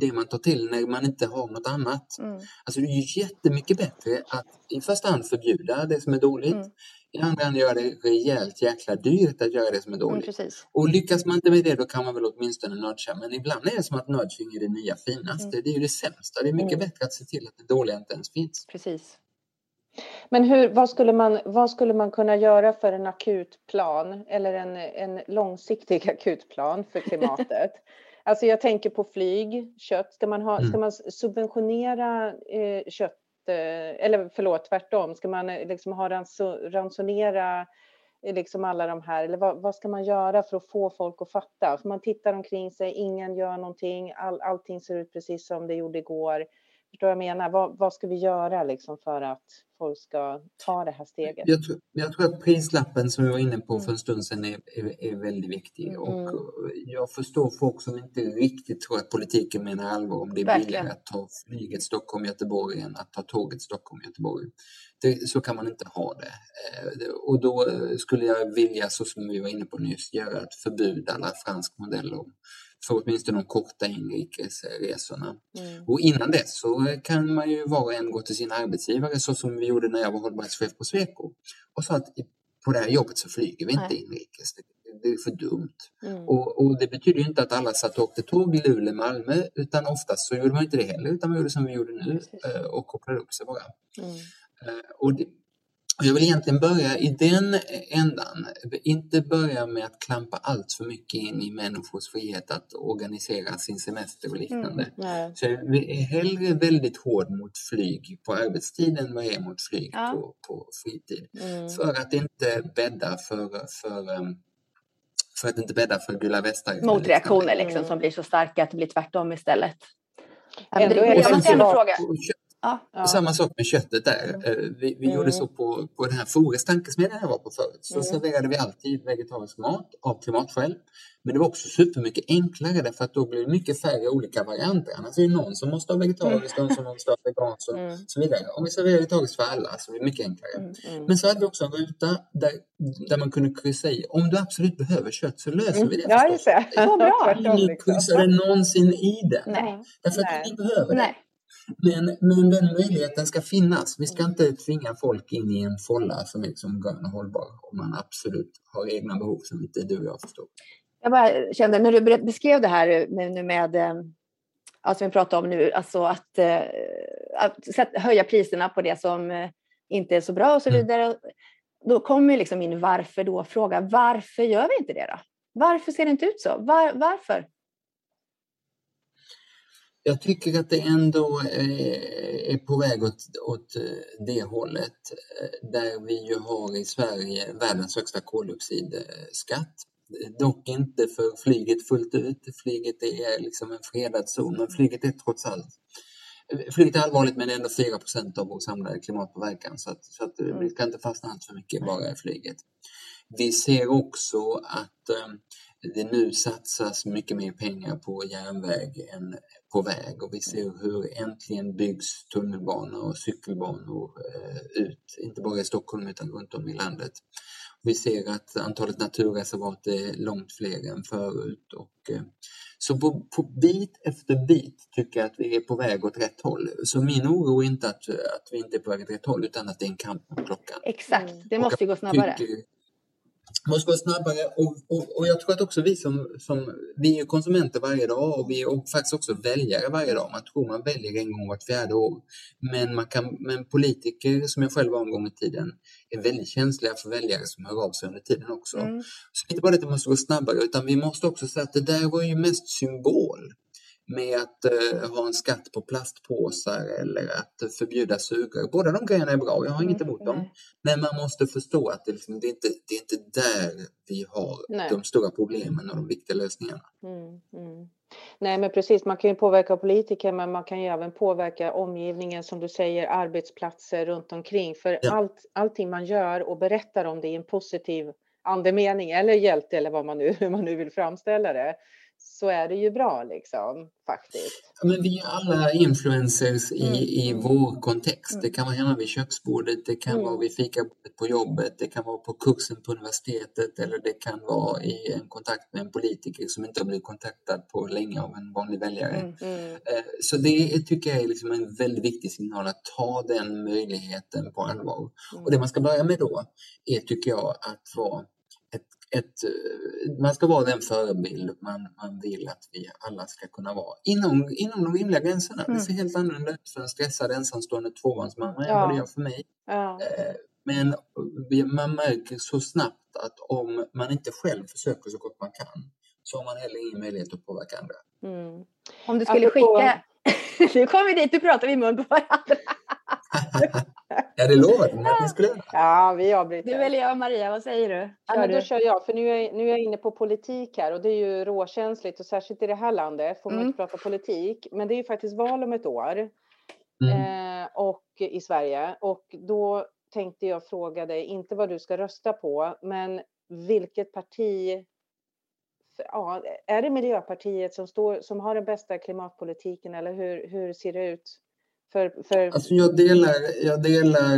det man tar till när man inte har något annat. Mm. Alltså det är ju jättemycket bättre att i första hand förbjuda det som är dåligt. Mm. Andra hand göra det rejält jäkla dyrt att göra det som är Mm, dåligt. precis. Och lyckas man inte med det då kan man väl åtminstone nudga. Men ibland är det som att nudging är det nya finaste. Det är ju det sämsta. Det är mycket Mm. bättre att se till att det dåliga inte ens finns. precis. Men hur, vad, skulle man, vad skulle man kunna göra för en akutplan eller en, en långsiktig [LAUGHS] akutplan för klimatet? [LAUGHS] alltså jag tänker på flyg, kött. Ska man, ha, Mm. ska man subventionera eh, kött? Eh, eller förlåt, tvärtom. Ska man eh, liksom ha ransonera eh, liksom alla de här? Eller vad, vad ska man göra för att få folk att fatta? För man tittar omkring sig, ingen gör någonting. All, allting ser ut precis som det gjorde igår. Förstår jag menar? Vad, vad ska vi göra liksom för att folk ska ta det här steget? Jag tror, jag tror att prislappen som vi var inne på Mm. för en stund sedan är, är, är väldigt viktig. Mm. Och eh, jag förstår folk som inte riktigt tror att politiken menar allvar om det är Verkligen. billigare att ta flyget Stockholm-Göteborg än att ta tåget Stockholm-Göteborg. Så kan man inte ha det. Eh, Och då eh, skulle jag vilja, så som vi var inne på nyss, göra ett förbud alla fransk modell om för åtminstone de korta inrikesresorna. Mm. Och innan dess så kan man ju var och en gå till sin arbetsgivare så som vi gjorde när jag var hållbarhetschef på Sweco och sa att på det här jobbet så flyger vi inte Nej. inrikes. Det, är för dumt. Mm. Och, och det betyder inte att alla satt och åkte tåg i Luleå, Malmö utan oftast så gjorde man inte det heller utan man gjorde som vi gjorde nu Precis. eh, och kopplade upp sig bara. Mm. Eh, Och det, och jag vill egentligen börja i den ändan. Inte börja med att klampa allt för mycket in i människors frihet att organisera sin semester och liknande. Nej. Så jag är hellre väldigt hård mot flyg på arbetstid än vad jag är mot flyg Ja. på, på fritid. Mm. För att inte bädda för, för, um, för att inte bädda för gula västar. Motreaktioner liksom, Mm. som blir så starka att det blir tvärtom istället. Ändå det, är det jag måste ändå fråga. Ja. Samma sak med köttet där. Mm. Eh, Vi, vi Mm. gjorde så på, på den här Fores tankesmedjan jag var på förut. Så Mm. serverade vi alltid vegetarisk mat av klimatskäl. Men det var också supermycket enklare därför att då blir det mycket färre olika varianter. Annars är det någon som måste ha vegetariskt, någon som måste ha veganskt och Mm. så vidare. Om vi serverar vegetariskt för alla så blir det mycket enklare. Mm. Mm. Men så hade vi också en ruta där, där man kunde kryssa i. Om du absolut behöver kött så löser Mm. vi det Ja, just det. Bra. [LAUGHS] Ingen liksom. kryssade någonsin i det. Nej. Därför att Nej. ingen behöver det. nej. Men, men den möjligheten ska finnas. Vi ska inte tvinga folk in i en folla som är liksom grön och hållbar om man absolut har egna behov som inte du och jag förstår. Jag bara kände när du beskrev det här med, med eh, ja, som vi pratar om nu, alltså att, eh, att höja priserna på det som eh, inte är så bra och så Mm. vidare. Då kommer liksom min varför då fråga. Varför gör vi inte det då? Varför ser det inte ut så? Var, varför? Jag tycker att det ändå eh, är, på väg åt, åt eh, det hållet eh, där vi ju har i Sverige världens högsta koldioxidskatt. Dock inte för flyget fullt ut. Flyget är liksom en fredad zon, men flyget är trots allt Flyget är allvarligt men det är ändå 4 av vår samlade klimatpåverkan så, att, så att vi ska inte fastna allt för mycket bara i flyget. Vi ser också att det nu satsas mycket mer pengar på järnväg än på väg och vi ser hur äntligen byggs tunnelbanor och cykelbanor eh, ut, inte bara i Stockholm utan runt om i landet. Vi ser att antalet naturreservat är långt fler än förut. Och, eh, så på, på, bit efter bit tycker jag att vi är på väg åt rätt håll. Så min oro är inte att, att vi inte är på väg åt rätt håll utan att det är en kamp mot klockan. Exakt, det måste gå snabbare. Tycker, måste gå snabbare och, och, och jag tror att också vi som, som vi är konsumenter varje dag och vi är faktiskt också väljare varje dag. Man tror man väljer en gång vart fjärde år. Men, man kan, men politiker, som jag själv var en gång i tiden, är väldigt känsliga för väljare som hör av sig under tiden också. Mm. Så inte bara att det måste gå snabbare utan vi måste också säga att det där var ju mest symbol med att uh, ha en skatt på plastpåsar eller att förbjuda sugrör. Båda de grejerna är bra, jag har inget emot dem. Men man måste förstå att det, liksom, det, är, inte, det är inte där vi har Nej. de stora problemen och de viktiga lösningarna. Mm, mm. Nej, men precis. Man kan ju påverka politiker, men man kan ju även påverka omgivningen, som du säger, arbetsplatser runt omkring. För Ja. allt, allting man gör och berättar om det i en positiv andemening eller hjälte eller vad man nu, [LAUGHS] hur man nu vill framställa det, så är det ju bra liksom faktiskt. Ja, Men vi är alla influencers i, Mm. i vår kontext. Det kan vara hemma vid köksbordet, det kan Mm. vara vid fikabordet på jobbet, det kan vara på kursen på universitetet eller det kan vara i en kontakt med en politiker som inte har blivit kontaktad på länge av en vanlig väljare. Mm. Mm. Eh, Så det tycker jag är liksom en väldigt viktig signal att ta den möjligheten på allvar. Och det man ska börja med då är, tycker jag, att vara ett, eh, man ska vara den förebild man, man vill att vi alla ska kunna vara inom, inom de rimliga gränserna. Det ser helt annorlunda ut för en stressad ensamstående tvåbarnsmamma än Ja. vad det gör för mig. Ja. Eh, Men man märker så snabbt att om man inte själv försöker så gott man kan så har man heller ingen möjlighet att påverka andra. Mm. Om du skulle Apropå- skicka... [LAUGHS] nu kommer vi dit, nu pratar vi i mun på varandra. [LAUGHS] Ja, det lovade ni att ni skulle göra. Ja, vi avbryter. Du eller jag, Maria, vad säger du? Ja, Kör men då du? kör jag, för nu är, jag- nu är jag inne på politik här och det är ju råkänsligt och särskilt i det här landet får man Mm. inte prata politik. Men det är ju faktiskt val om ett år Mm. eh, och i Sverige och då tänkte jag fråga dig, inte vad du ska rösta på, men vilket parti Ja, är det Miljöpartiet som, står, som har den bästa klimatpolitiken eller hur, hur ser det ut? För, för, Alltså jag delar, jag delar,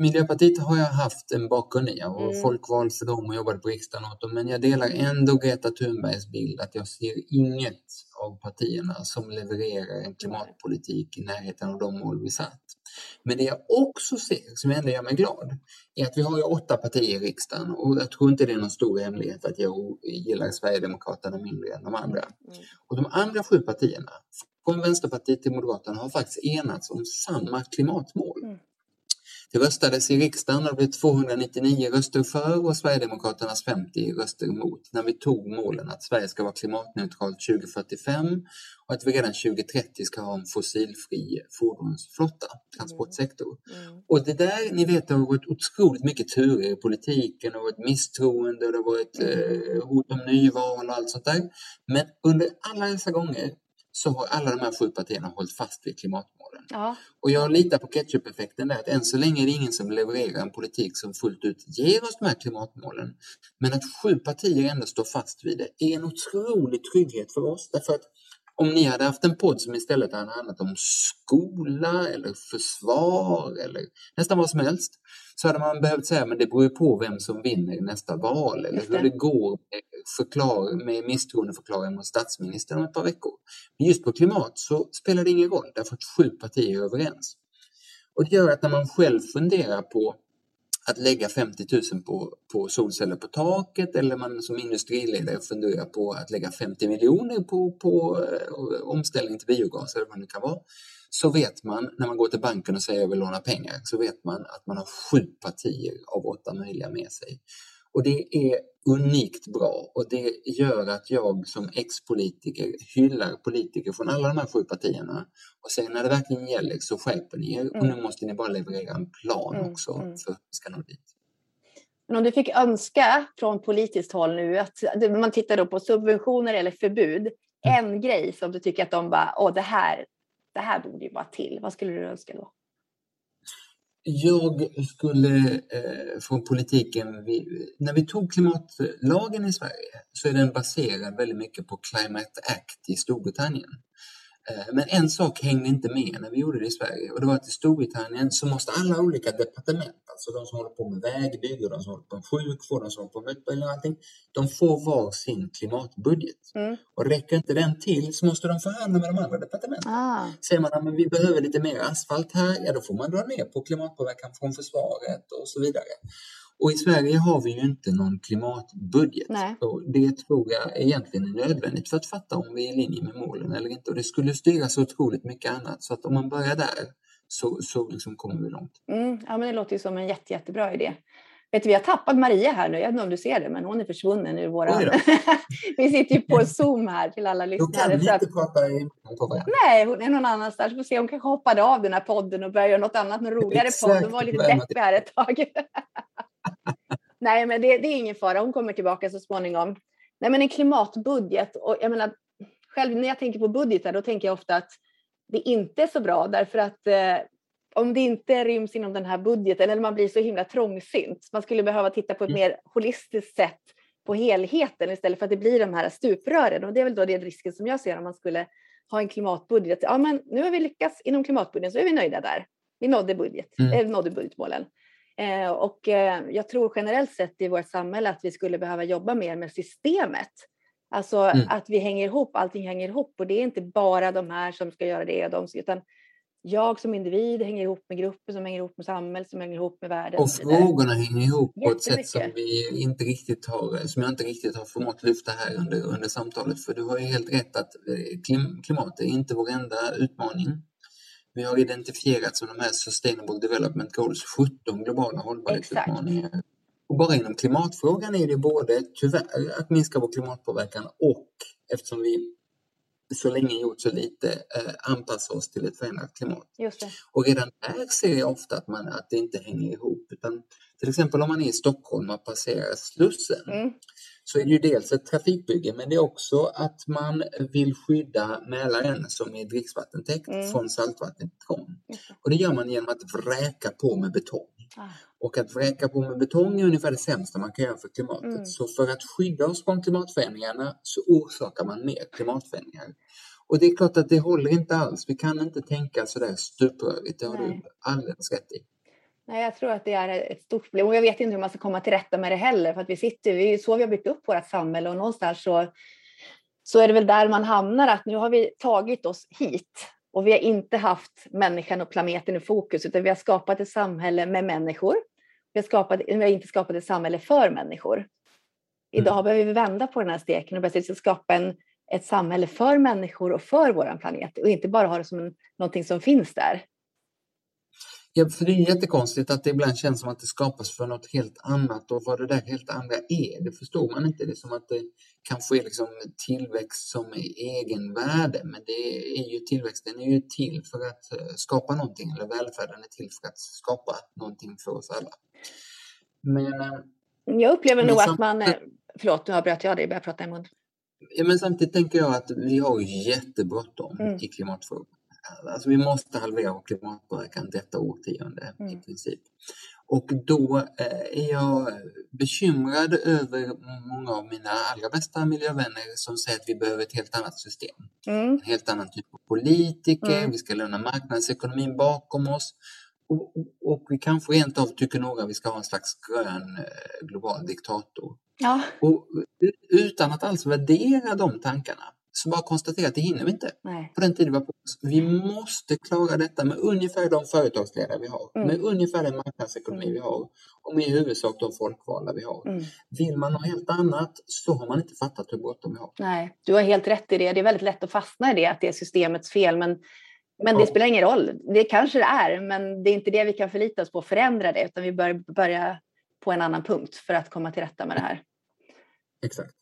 Miljöpartiet har jag haft en bakgrund i och Mm. folkvald för dem och jobbade på riksdagen åt dem. Men jag delar ändå Greta Thunbergs bild att jag ser inget av partierna som levererar en klimatpolitik i närheten av de mål vi satt. Men det jag också ser, som ändå gör mig glad, är att vi har ju åtta partier i riksdagen och jag tror inte det är någon stor hemlighet att jag gillar Sverigedemokraterna mindre än de andra. Mm. Och de andra sju partierna, från Vänsterpartiet till Moderaterna, har faktiskt enats om samma klimatmål. Mm. Det röstades i riksdagen och det blev 299 röster för och Sverigedemokraternas 50 röster emot när vi tog målen att Sverige ska vara klimatneutralt 2045 och att vi redan 2030 ska ha en fossilfri fordonsflotta, transportsektor. mm, Och det där, ni vet, det har varit otroligt mycket turer i politiken, det har varit misstroende och det har varit eh, hot om nyval och allt sånt där. Men under alla dessa gånger så har alla de här sju partierna hållit fast vid klimatmålen. Ja. Och jag litar på ketchup-effekten där, att än så länge är det ingen som levererar en politik som fullt ut ger oss de här klimatmålen. Men att sju partier ändå står fast vid det är en otrolig trygghet för oss. Därför att om ni hade haft en podd som istället hade handlat om skola eller försvar eller nästan vad som helst så hade man behövt säga men det beror ju på vem som vinner nästa val eller hur det. går förklar, med misstroendeförklaring mot statsministern om ett par veckor. Men just på klimat så spelar det ingen roll därför att sju partier är överens. Och det gör att när man själv funderar på att lägga 50 000 på, på solceller på taket eller man som industriledare funderar på att lägga 50 miljoner på, på eh, omställning till biogas eller vad det nu kan vara. Så vet man när man går till banken och säger jag vill låna pengar så vet man att man har sju partier av åtta möjliga med sig. Och det är unikt bra och det gör att jag som ex-politiker hyllar politiker från alla de här sju partierna och säger när det verkligen gäller så skärper ni er och Mm. nu måste ni bara leverera en plan Mm, också mm. för att vi ska nå dit. Men om du fick önska från politiskt håll nu, att man tittar då på subventioner eller förbud, en grej som du tycker att de bara, åh det här, det här borde ju vara till. Vad skulle du önska då? Jag skulle eh, från politiken, vi, när vi tog klimatlagen i Sverige så är den baserad väldigt mycket på Climate Act i Storbritannien. Eh, men en sak hängde inte med när vi gjorde det i Sverige och det var att i Storbritannien så måste alla olika departement, alltså de som håller på med vägbygge, de som håller på med sjukvård, de som håller på med utbildning och allting, de får var sin klimatbudget. Mm. Och räcker inte den till så måste de förhandla med de andra departementen. Ah, Säger man att vi behöver lite mer asfalt här, ja då får man dra ner på klimatpåverkan från försvaret och så vidare. Och i Sverige har vi ju inte någon klimatbudget. Nej. Och det tror jag egentligen är nödvändigt för att fatta om vi är i linje med målen eller inte. Och det skulle styra så otroligt mycket annat. Så att om man börjar där så, så liksom kommer vi långt. mm, ja, men det låter ju som en jätte, jättebra idé. Vet du, vi har tappat Maria här nu. Jag vet inte om du ser det, men hon är försvunnen ur våra... [LAUGHS] Vi sitter ju på Zoom här till alla Då kan lyssnare. vi inte prata i. Nej, hon är någon annanstans. Vi får se, hon kanske hoppade av den här podden och började göra något annat, någon roligare Exakt, podd. Hon var lite deppig här ett tag. [LAUGHS] Nej, men det, det är ingen fara. Hon kommer tillbaka så småningom. Nej, men en klimatbudget. Och jag menar, själv när jag tänker på budgetar, då tänker jag ofta att det inte är så bra därför att eh, om det inte ryms inom den här budgeten eller man blir så himla trångsynt. Man skulle behöva titta på ett Mm. mer holistiskt sätt på helheten istället för att det blir de här stuprören. Och det är väl då det risken som jag ser om man skulle ha en klimatbudget. Ja, men nu har vi lyckats inom klimatbudgeten så är vi nöjda där. Vi nådde, budget, Mm. eh, nådde budgetmålen. Eh, och eh, jag tror generellt sett i vårt samhälle att vi skulle behöva jobba mer med systemet. Alltså Mm. att vi hänger ihop, allting hänger ihop och det är inte bara de här som ska göra det och de som, utan jag som individ hänger ihop med grupper som hänger ihop med samhället som hänger ihop med världen. Och frågorna hänger ihop på ett sätt som vi inte riktigt har, som jag inte riktigt har förmått lyfta här under, under samtalet. För du har ju helt rätt att eh, klim, klimat är inte vår enda utmaning. Vi har identifierat som de här Sustainable Development Goals 17 globala hållbarhetsutmaningar. Och bara inom klimatfrågan är det både tyvärr att minska vår klimatpåverkan och eftersom vi så länge gjort så lite eh, anpassa oss till ett förändrat klimat. Och redan där ser jag ofta att, man, att det inte hänger ihop. Utan till exempel om man är i Stockholm och passerar Slussen Mm. Så är det ju dels ett trafikbygge men det är också att man vill skydda Mälaren som är dricksvattentäkt Mm. från det. Och det gör man genom att vräka på med betong. Ah. Och att vräka på med betong är ungefär det sämsta man kan göra för klimatet. Mm. Så för att skydda oss från klimatförändringarna så orsakar man mer klimatförändringar. Och det är klart att det håller inte alls. Vi kan inte tänka sådär stuprörigt. Det har Nej. du alldeles rätt i. Nej, jag tror att det är ett stort problem och jag vet inte hur man ska komma till rätta med det heller för att vi sitter, ju så vi har byggt upp vårt samhälle och någonstans så, så är det väl där man hamnar att nu har vi tagit oss hit och vi har inte haft människan och planeten i fokus utan vi har skapat ett samhälle med människor. Vi har, skapat, vi har inte skapat ett samhälle för människor. Idag behöver vi vända på den här steken och börja skapa en, ett samhälle för människor och för vår planet och inte bara ha det som en, någonting som finns där. Ja, för det är jättekonstigt att det ibland känns som att det skapas för något helt annat och vad det där helt andra är, det förstår man inte. Det är som att det kanske är liksom tillväxt som är egenvärde, men det är ju tillväxten är ju till för att eh, skapa någonting, eller välfärden är till för att skapa någonting för oss alla. Men, eh, Jag upplever nog att man... eh, Förlåt, nu avbröt jag dig. Jag började prata i mun. ja, men samtidigt tänker jag att vi har ju jättebråttom Mm. i klimatfrågan. Alltså vi måste halvera vår klimatpåverkan detta årtionde i Mm. princip. Och då eh, är jag bekymrad över många av mina allra bästa miljövänner som säger att vi behöver ett helt annat system. Mm. En helt annan typ av politiker, Mm. vi ska lämna marknadsekonomin bakom oss. Och, och, och vi kanske rent av tycker några att vi ska ha en slags grön eh, global diktator. Ja, Och utan att alls värdera de tankarna så bara konstatera att det hinner vi inte nej. på den tid vi har på oss. Vi måste klara detta med ungefär de företagsledare vi har, Mm. med ungefär den marknadsekonomi vi har och med i huvudsak de folkvalda vi har. Mm. Vill man ha helt annat så har man inte fattat hur bråttom vi har. Nej, du har helt rätt i det. Det är väldigt lätt att fastna i det, att det är systemets fel. Men, men det Ja. spelar ingen roll. Det kanske det är, men det är inte det vi kan förlita oss på att förändra det, utan vi bör börja på en annan punkt för att komma till rätta med det här. Exakt.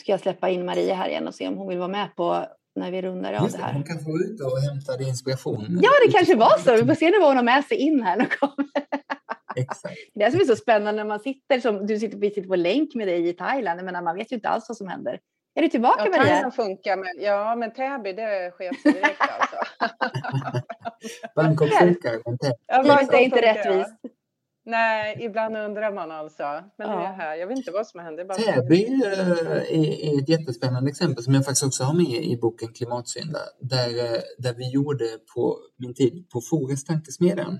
Ska jag släppa in Maria här igen och se om hon vill vara med på när vi rundar av Just det det, här. hon kanske var ute och hämtade inspiration. Ja, det kanske var så. Vi får se nu vad hon har med sig in här. när hon kommer. Exakt. [LAUGHS] Det är det som är så spännande när man sitter som du sitter, vi sitter på länk med dig i Thailand. Menar, man vet ju inte alls vad som händer. Är du tillbaka Ja, Maria? Thailand funkar, men, ja, men Täby det sket sig direkt alltså. [LAUGHS] Bangkok funkar, men Ja, Bangkok är inte funkar, rättvist. Nej, ibland undrar man alltså. Men nu är Ja. jag här. Jag vet inte vad som händer. Bara... Täby eh, är, är ett jättespännande exempel som jag faktiskt också har med i boken Klimatsynda. Där, eh, där vi gjorde på min tid på Fores tankesmedjan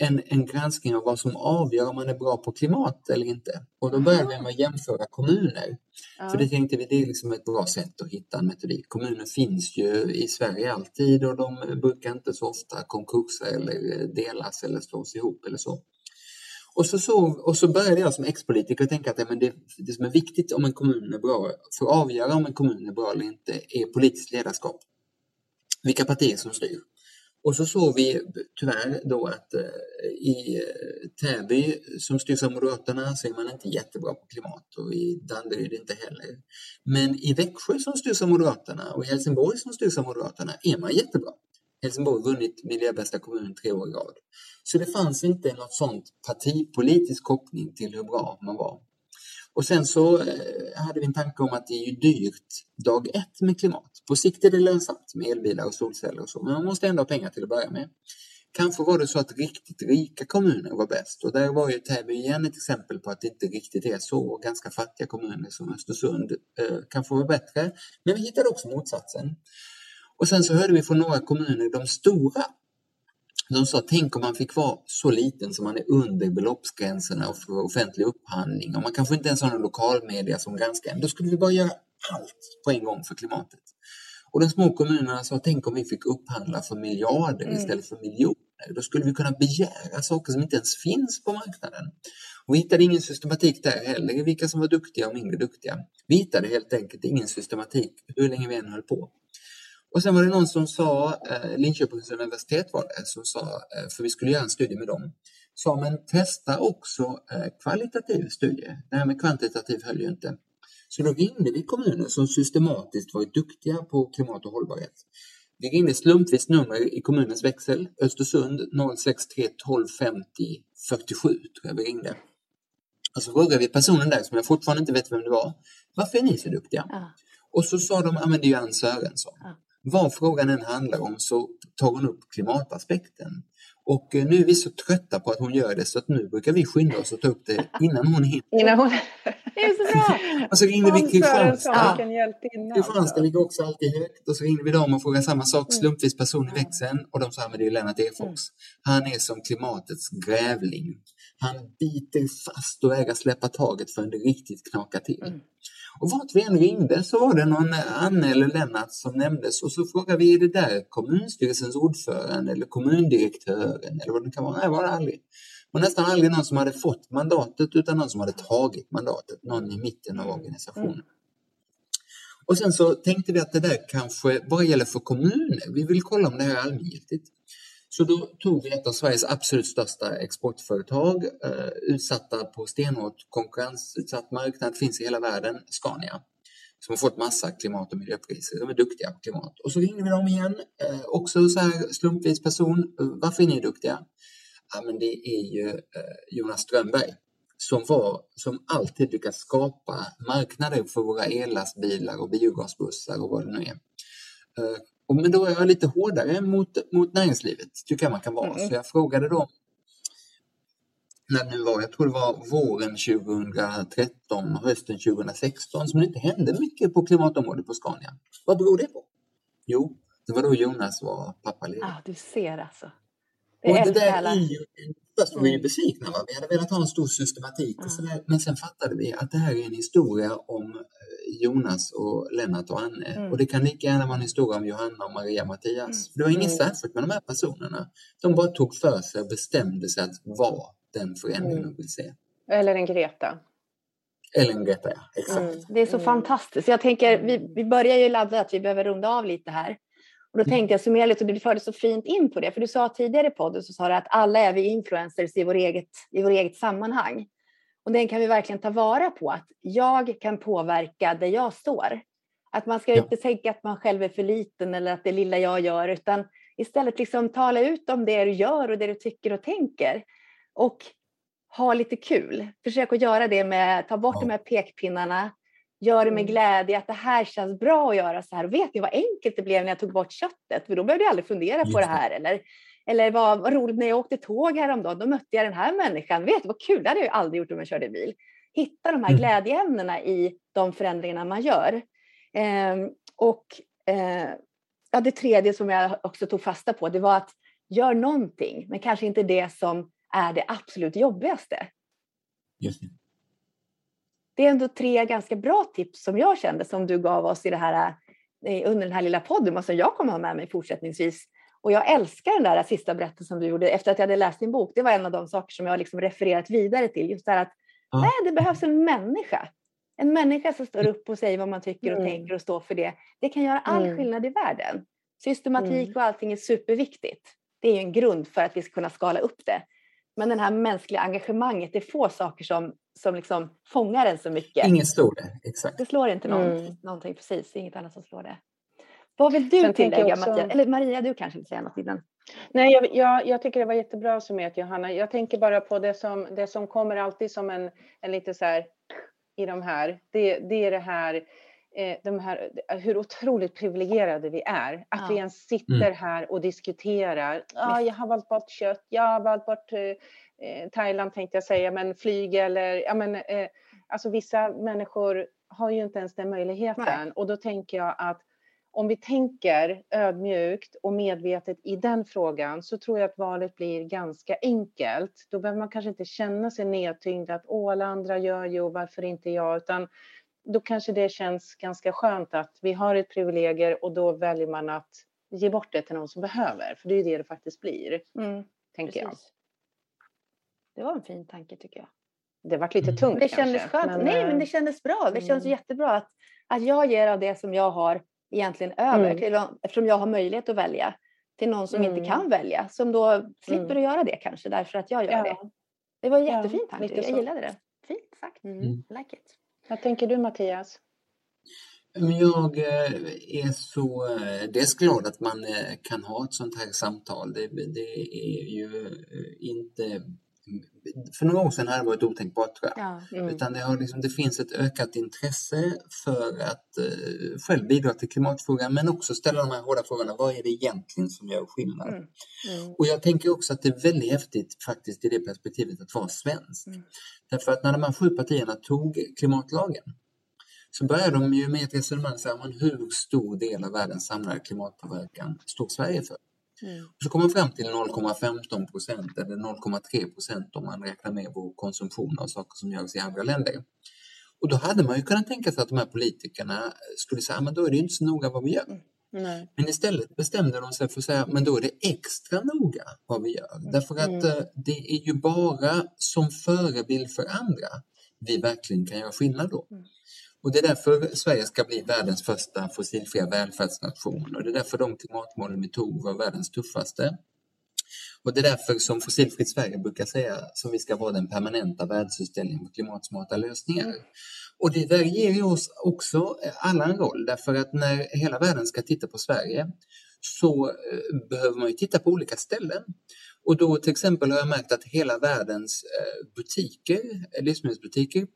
en, en granskning av vad som avgör om man är bra på klimat eller inte. Och då började vi med att jämföra kommuner. Ja. För det tänkte vi, det är liksom ett bra sätt att hitta en metodik. Kommuner finns ju i Sverige alltid och de brukar inte så ofta konkursa eller delas eller slås ihop eller så. Och så, så, och så började jag som ex-politiker tänka att men det, det som är viktigt om en kommun är bra, för att avgöra om en kommun är bra eller inte, är politiskt ledarskap. Vilka partier som styr. Och så såg vi tyvärr då att eh, i eh, Täby som styrs av Moderaterna så är man inte jättebra på klimat och i Danderyd inte heller. Men i Växjö som styrs av Moderaterna och i Helsingborg som styrs av Moderaterna är man jättebra. Helsingborg har vunnit miljöbästa kommun tre år i rad. Så det fanns inte något sånt partipolitisk koppling till hur bra man var. Och sen så eh, hade vi en tanke om att det är ju dyrt dag ett med klimat. På sikt är det lönsamt med elbilar och solceller och så, men man måste ändå ha pengar till att börja med. Kanske var det så att riktigt rika kommuner var bäst och där var ju Täby igen ett exempel på att det inte riktigt är så. Och ganska fattiga kommuner som Östersund eh, kanske var bättre. Men vi hittade också motsatsen. Och sen så hörde vi från några kommuner, de stora, de sa tänk om man fick vara så liten som man är under beloppsgränserna för offentlig upphandling och man kanske inte ens har någon lokalmedia som granskar en. Då skulle vi bara göra allt på en gång för klimatet. Och de små kommunerna sa tänk om vi fick upphandla för miljarder Mm. istället för miljoner. Då skulle vi kunna begära saker som inte ens finns på marknaden. Och vi hittade ingen systematik där heller vilka som var duktiga och mindre duktiga. Vi hittade helt enkelt ingen systematik hur länge vi än höll på. Och sen var det någon som sa, eh, Linköpings universitet var det, som sa, eh, för vi skulle göra en studie med dem, sa men testa också eh, kvalitativ studie. Det här med kvantitativ höll ju inte. Så då ringde vi kommuner som systematiskt varit duktiga på klimat och hållbarhet. Vi ringde slumpvis nummer i kommunens växel, Östersund 063 1250 47 tror jag vi ringde. Och så frågade vi personen där som jag fortfarande inte vet vem det var, varför är ni så duktiga? Ja. Och så sa de, ja men det är ju Ann Sörensson. Ja. Vad frågan än handlar om så tar hon upp klimataspekten. Och eh, nu är vi så trötta på att hon gör det så att nu brukar vi skynda oss att ta upp det innan hon hinner. [LAUGHS] Innan hon... Det är så bra! [LAUGHS] Och så ringde vi Kristianstad. Kristianstad ligger också alltid högt. Och så ringde vi dem och frågade samma sak, Mm. slumpvis person i växeln. Och de sa, men det är Lennart Ekfors. Han är som klimatets grävling. Han biter fast och vägrar släppa taget förrän det riktigt knakar till. Och vart vi än ringde så var det någon Anne eller Lennart som nämndes och så frågade vi, är det där kommunstyrelsens ordförande eller kommundirektören eller vad det kan vara? Nej, var det aldrig. Och nästan aldrig någon som hade fått mandatet utan någon som hade tagit mandatet, någon i mitten av organisationen. Och sen så tänkte vi att det där kanske bara gäller för kommuner. Vi vill kolla om det här är allmängiltigt. Så då tog vi ett av Sveriges absolut största exportföretag, eh, utsatta på stenhårt konkurrensutsatt marknad, finns i hela världen, Scania, som har fått massa klimat och miljöpriser. De är duktiga på klimat. Och så ringde vi dem igen, eh, också så här slumpvis person. Varför är ni duktiga? Ja, men det är ju eh, Jonas Strömberg som, var, som alltid lyckas skapa marknader för våra ellastbilar och biogasbussar och vad det nu är. Eh, och men då är jag lite hårdare mot, mot näringslivet, tycker jag man kan vara. Mm. Så jag frågade dem när det nu var, jag tror det var våren 2013 och hösten 2016 som det inte hände mycket på klimatområdet på Scania. Vad beror det på? Jo, det var då Jonas var pappaledig. Ja, du ser alltså. Det Och det där är ju, först var vi ju Mm. besvikna, va? vi hade velat ha en stor systematik och Ja. sådär. Men sen fattade vi att det här är en historia om Jonas och Lennart och Anne. Mm. Och det kan lika gärna vara en historia om Johanna och Maria Mattias. Mm. För det var inget Mm. särskilt med de här personerna. De bara tog för sig och bestämde sig att vara den förändring Mm. de vill se. Eller en Greta. Eller en Greta, ja. Exakt. Mm. Det är så Mm. fantastiskt. Jag tänker, vi, vi börjar ju ladda att vi behöver runda av lite här. Och då Mm. tänkte jag summera lite och du förde så fint in på det. För du sa tidigare i podden så sa du att alla är vi influencers i vår eget, i vår eget sammanhang. Och den kan vi verkligen ta vara på, att jag kan påverka där jag står. Att man ska Ja. inte tänka att man själv är för liten eller att det lilla jag gör, utan istället liksom tala ut om det du gör och det du tycker och tänker. Och ha lite kul. Försök att göra det med, ta bort Ja. de här pekpinnarna, gör det med Mm. glädje, att det här känns bra att göra så här. Vet ni vad enkelt det blev när jag tog bort köttet? För då behövde jag aldrig fundera på Just det det. här. Eller, eller vad, vad roligt när jag åkte tåg häromdagen, då mötte jag den här människan. Vet du vad kul, det hade jag aldrig gjort om jag körde bil. Hitta de här Mm. glädjeämnena i de förändringarna man gör. Ehm, och eh, ja, det tredje som jag också tog fasta på, det var att gör någonting, men kanske inte det som är det absolut jobbigaste. Just det. Det är ändå tre ganska bra tips som jag kände som du gav oss i det här, eh, under den här lilla podden och som jag kommer ha med mig fortsättningsvis. Och jag älskar den där sista berättelsen du gjorde efter att jag hade läst din bok. Det var en av de saker som jag har liksom refererat vidare till. Just det här att Ja. nej, det behövs en människa. En människa som står upp och säger vad man tycker och Mm. tänker och står för det. Det kan göra all Mm. skillnad i världen. Systematik Mm. och allting är superviktigt. Det är ju en grund för att vi ska kunna skala upp det. Men det här mänskliga engagemanget, det är få saker som, som liksom fångar en så mycket. Inget står det, exakt. Det slår inte någon, Mm. någonting precis, det är inget annat som slår det. Vad vill du Sen tänker jag tillägga också- Mattias? Eller Maria, du kanske vill säga något innan? Nej, jag, jag, jag tycker det var jättebra summerat Johanna. Jag tänker bara på det som, det som kommer alltid som en, en lite så här i de här. Det, det är det här, eh, de här, hur otroligt privilegierade vi är. Att Ja. vi ens sitter här och diskuterar. Ja, Visst. jag har valt bort kött. Jag har valt bort eh, eh, Thailand tänkte jag säga, men flyg eller ja, men eh, alltså vissa människor har ju inte ens den möjligheten och då tänker jag att om vi tänker ödmjukt och medvetet i den frågan så tror jag att valet blir ganska enkelt. Då behöver man kanske inte känna sig nedtyngd att åh, alla andra gör ju och varför inte jag, utan då kanske det känns ganska skönt att vi har ett privilegier och då väljer man att ge bort det till någon som behöver, för det är ju det det faktiskt blir, tänker jag. precis. Det var en fin tanke tycker jag. Det varit lite Mm. tungt Det kändes kanske, skönt. Nej, men eh, det kändes bra. Det känns mm. jättebra att, att jag ger av det som jag har egentligen över, Mm. till eftersom jag har möjlighet att välja, till någon som inte Mm. kan välja, som då slipper Mm. att göra det kanske, därför att jag gör det. Ja. Det var en Ja, jättefin tanke, lite jag gillade det. Fint sagt. Mm. Mm. Like it. Vad tänker du Mattias? Men Jag eh, är så eh, dels glad att man eh, kan ha ett sånt här samtal. Det, det är ju inte... För några år sedan hade det varit otänkbart tror jag. Ja. Mm. Utan det, har liksom, det finns ett ökat intresse för att eh, själv bidra till klimatfrågan men också ställa de här hårda frågorna. Vad är det egentligen som gör skillnad? Mm. Mm. Och jag tänker också att det är väldigt häftigt faktiskt i det perspektivet att vara svensk. Mm. Därför att när de här sju partierna tog klimatlagen så började de ju med ett resonemang så här, men hur stor del av världens samlade klimatpåverkan står Sverige för? Mm. Så kom man fram till 0,15 procent eller 0,3 procent om man räknar med vår konsumtion av saker som görs i andra länder. Och då hade man ju kunnat tänka sig att de här politikerna skulle säga, men då är det ju inte så noga vad vi gör. Nej. Men istället bestämde de sig för att säga, men då är det extra noga vad vi gör. Därför att Mm. eh, det är ju bara som förebild för andra vi verkligen kan göra skillnad då. Mm. Och det är därför Sverige ska bli världens första fossilfria välfärdsnation och det är därför de klimatmålen vi tog var världens tuffaste. Och det är därför som Fossilfritt Sverige brukar säga som vi ska vara den permanenta världsutställningen på klimatsmarta lösningar. Och det där ger ju oss också eh, alla en roll därför att när hela världen ska titta på Sverige så eh, behöver man ju titta på olika ställen. Och då till exempel har jag märkt att hela världens eh, butiker, livsmedelsbutiker,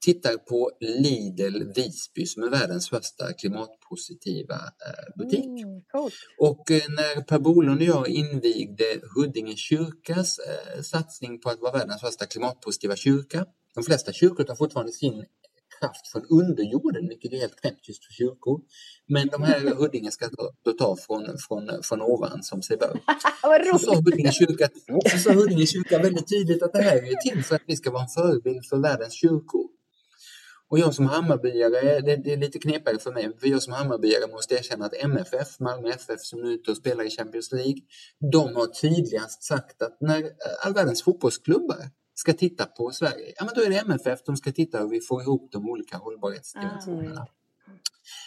tittar på Lidl Visby som är världens första klimatpositiva eh, butik. Mm. Och eh, när Per Bolund och jag invigde Huddinge kyrkas eh, satsning på att vara världens första klimatpositiva kyrka. De flesta kyrkor tar fortfarande sin kraft från underjorden, vilket är helt knäppt just för kyrkor. Men de här [LAUGHS] Huddinge ska då, ta från, från, från ovan som sig bör. [LAUGHS] Så sa. Huddinge kyrka, så sa Huddinge kyrka väldigt tydligt att det här är till för att vi ska vara en förebild för världens kyrkor. Och jag som Hammarbyare, det, det är lite knepigare för mig, för jag som Hammarbyare måste erkänna att MFF, Malmö FF som nu är ute och spelar i Champions League, de har tydligast sagt att när eh, all världens fotbollsklubbar ska titta på Sverige, ja men då är det MFF de ska titta hur vi får ihop de olika hållbarhetsdimensionerna.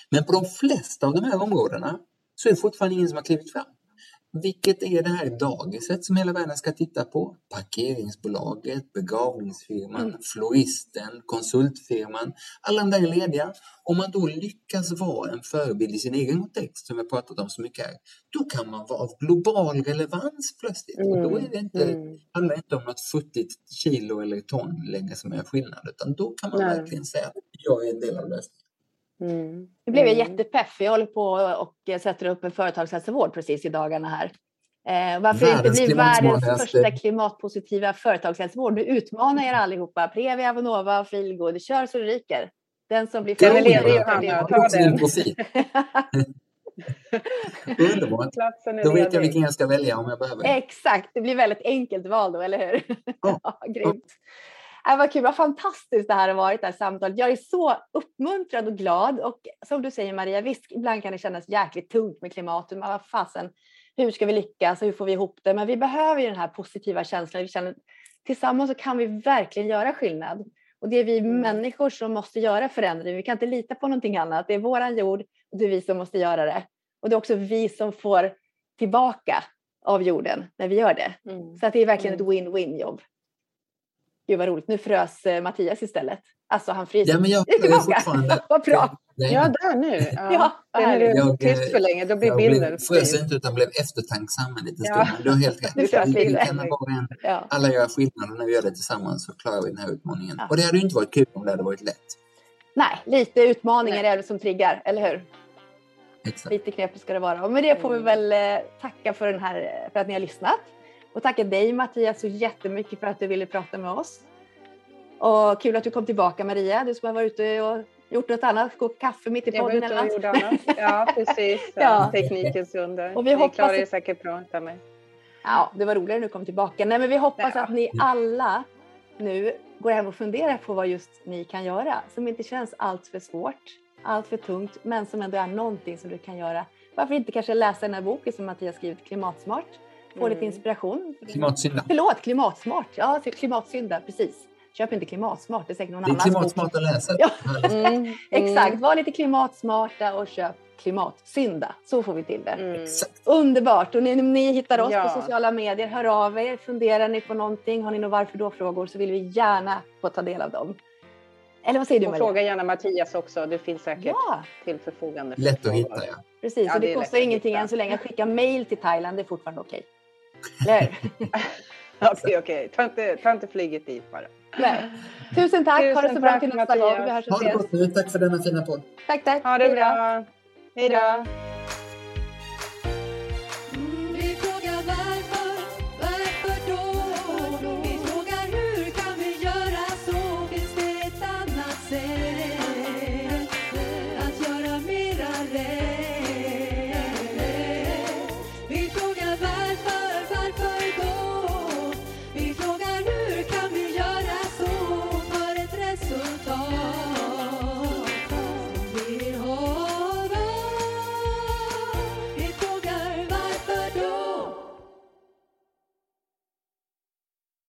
Men på de flesta av de här områdena så är det fortfarande ingen som har klivit fram. Vilket är det här dagiset som hela världen ska titta på? Parkeringsbolaget, begravningsfirman, Mm. floristen, konsultfirman. Alla de där är lediga. Om man då lyckas vara en förebild i sin egen kontext, som vi har pratat om så mycket här, då kan man vara av global relevans plötsligt. Och då är det inte, Mm. handlar det inte om något futtigt kilo eller ton längre som är skillnad, utan då kan man Nej. verkligen säga att jag är en del av lösningen. Mm. Nu blev jag Mm. jättepeff. Jag håller på och sätter upp en företagshälsovård precis i dagarna här. Eh, varför det inte Världens blir världens första klimatpositiva företagshälsovård. Nu utmanar jag er allihopa. Previa, Avonova och Feelgood. Kör så det ryker. Den som blir först- ledig, Ta har också den. Underbart. [LAUGHS] Då vet jag vilken jag ska välja om jag behöver. Exakt, det blir väldigt enkelt val då, eller hur? Ja. [LAUGHS] Ja, grymt. Äh, vad kul, vad fantastiskt det här har varit, det här samtalet. Jag är så uppmuntrad och glad. Och som du säger Maria, visst ibland kan det kännas jäkligt tungt med klimatet. Men vad fasen, hur ska vi lyckas och hur får vi ihop det? Men vi behöver ju den här positiva känslan. Vi känner, tillsammans så kan vi verkligen göra skillnad. Och det är vi Mm. människor som måste göra förändring. Vi kan inte lita på någonting annat. Det är våran jord och det är vi som måste göra det. Och det är också vi som får tillbaka av jorden när vi gör det. Mm. Så att det är verkligen Mm. ett win-win jobb. Gud vad roligt. Nu frös eh, Mattias istället. Alltså han fryser. Ja, men jag Det är tillbaka. [LAUGHS] Vad bra. Nej, Ja, där nu. Ja. [LAUGHS] Ja, Den är du Jag, tyst eh, för länge, då blir jag bilden blev, frös inte utan blev eftertänksam en liten Ja. stund. Du har helt [LAUGHS] rätt. Och en, Ja. alla göra skillnad och när vi gör det tillsammans så klarar vi den här utmaningen. Ja. Och det hade ju inte varit kul om det hade varit lätt. Nej, lite utmaningar Nej. är det som triggar, eller hur? Exakt. Lite knepigt ska det vara. Och med det får vi Mm. väl eh, tacka för, den här, för att ni har lyssnat. Och tacka dig Mattias så jättemycket för att du ville prata med oss. Och kul att du kom tillbaka Maria. Du som har varit ute och gjort något annat, kokat kaffe mitt i Jag var podden ute och gjorde annat. Ja, [LAUGHS] precis. Ja. Teknikens under. Och vi hoppas klarar er säkert bra utan mig. Ja, det var roligare när du kom tillbaka. Nej, men vi hoppas Ja. att ni alla nu går hem och funderar på vad just ni kan göra som inte känns allt för svårt, allt för tungt, men som ändå är någonting som du kan göra. Varför inte kanske läsa den här boken som Mattias skrivit, Klimatsmart, få lite Mm. inspiration. Klimatsynda. Förlåt, Klimatsmart. Ja, klimatsynda, precis. Köp inte Klimatsmart, det är säkert någon Det är annans bok. klimatsmart att läsa. Ja. Mm. [LAUGHS] Exakt, var lite klimatsmarta och köp klimatsynda. Så får vi till det. Mm. Underbart! Och ni, ni hittar oss Ja. på sociala medier. Hör av er. Funderar ni på någonting? Har ni några varför då-frågor så vill vi gärna få ta del av dem. Eller vad säger du Maria? fråga gärna Mattias också. Det finns säkert Ja, till förfogande. för Lätt att frågor. hitta, ja. precis. Ja, och det det, kostar ingenting än så länge. Att skicka mail till Thailand det är fortfarande okej. Eller hur? [LAUGHS] Okej, okej. Ta inte, ta inte flyget dit bara. Nej. Tusen tack! ha det Tusen så bra tack, till nästa gång. Vi hörs och Ha det ses. gott nu. Tack för denna fina podd. Tack, tack. Ha det Hej då. bra. Hej då.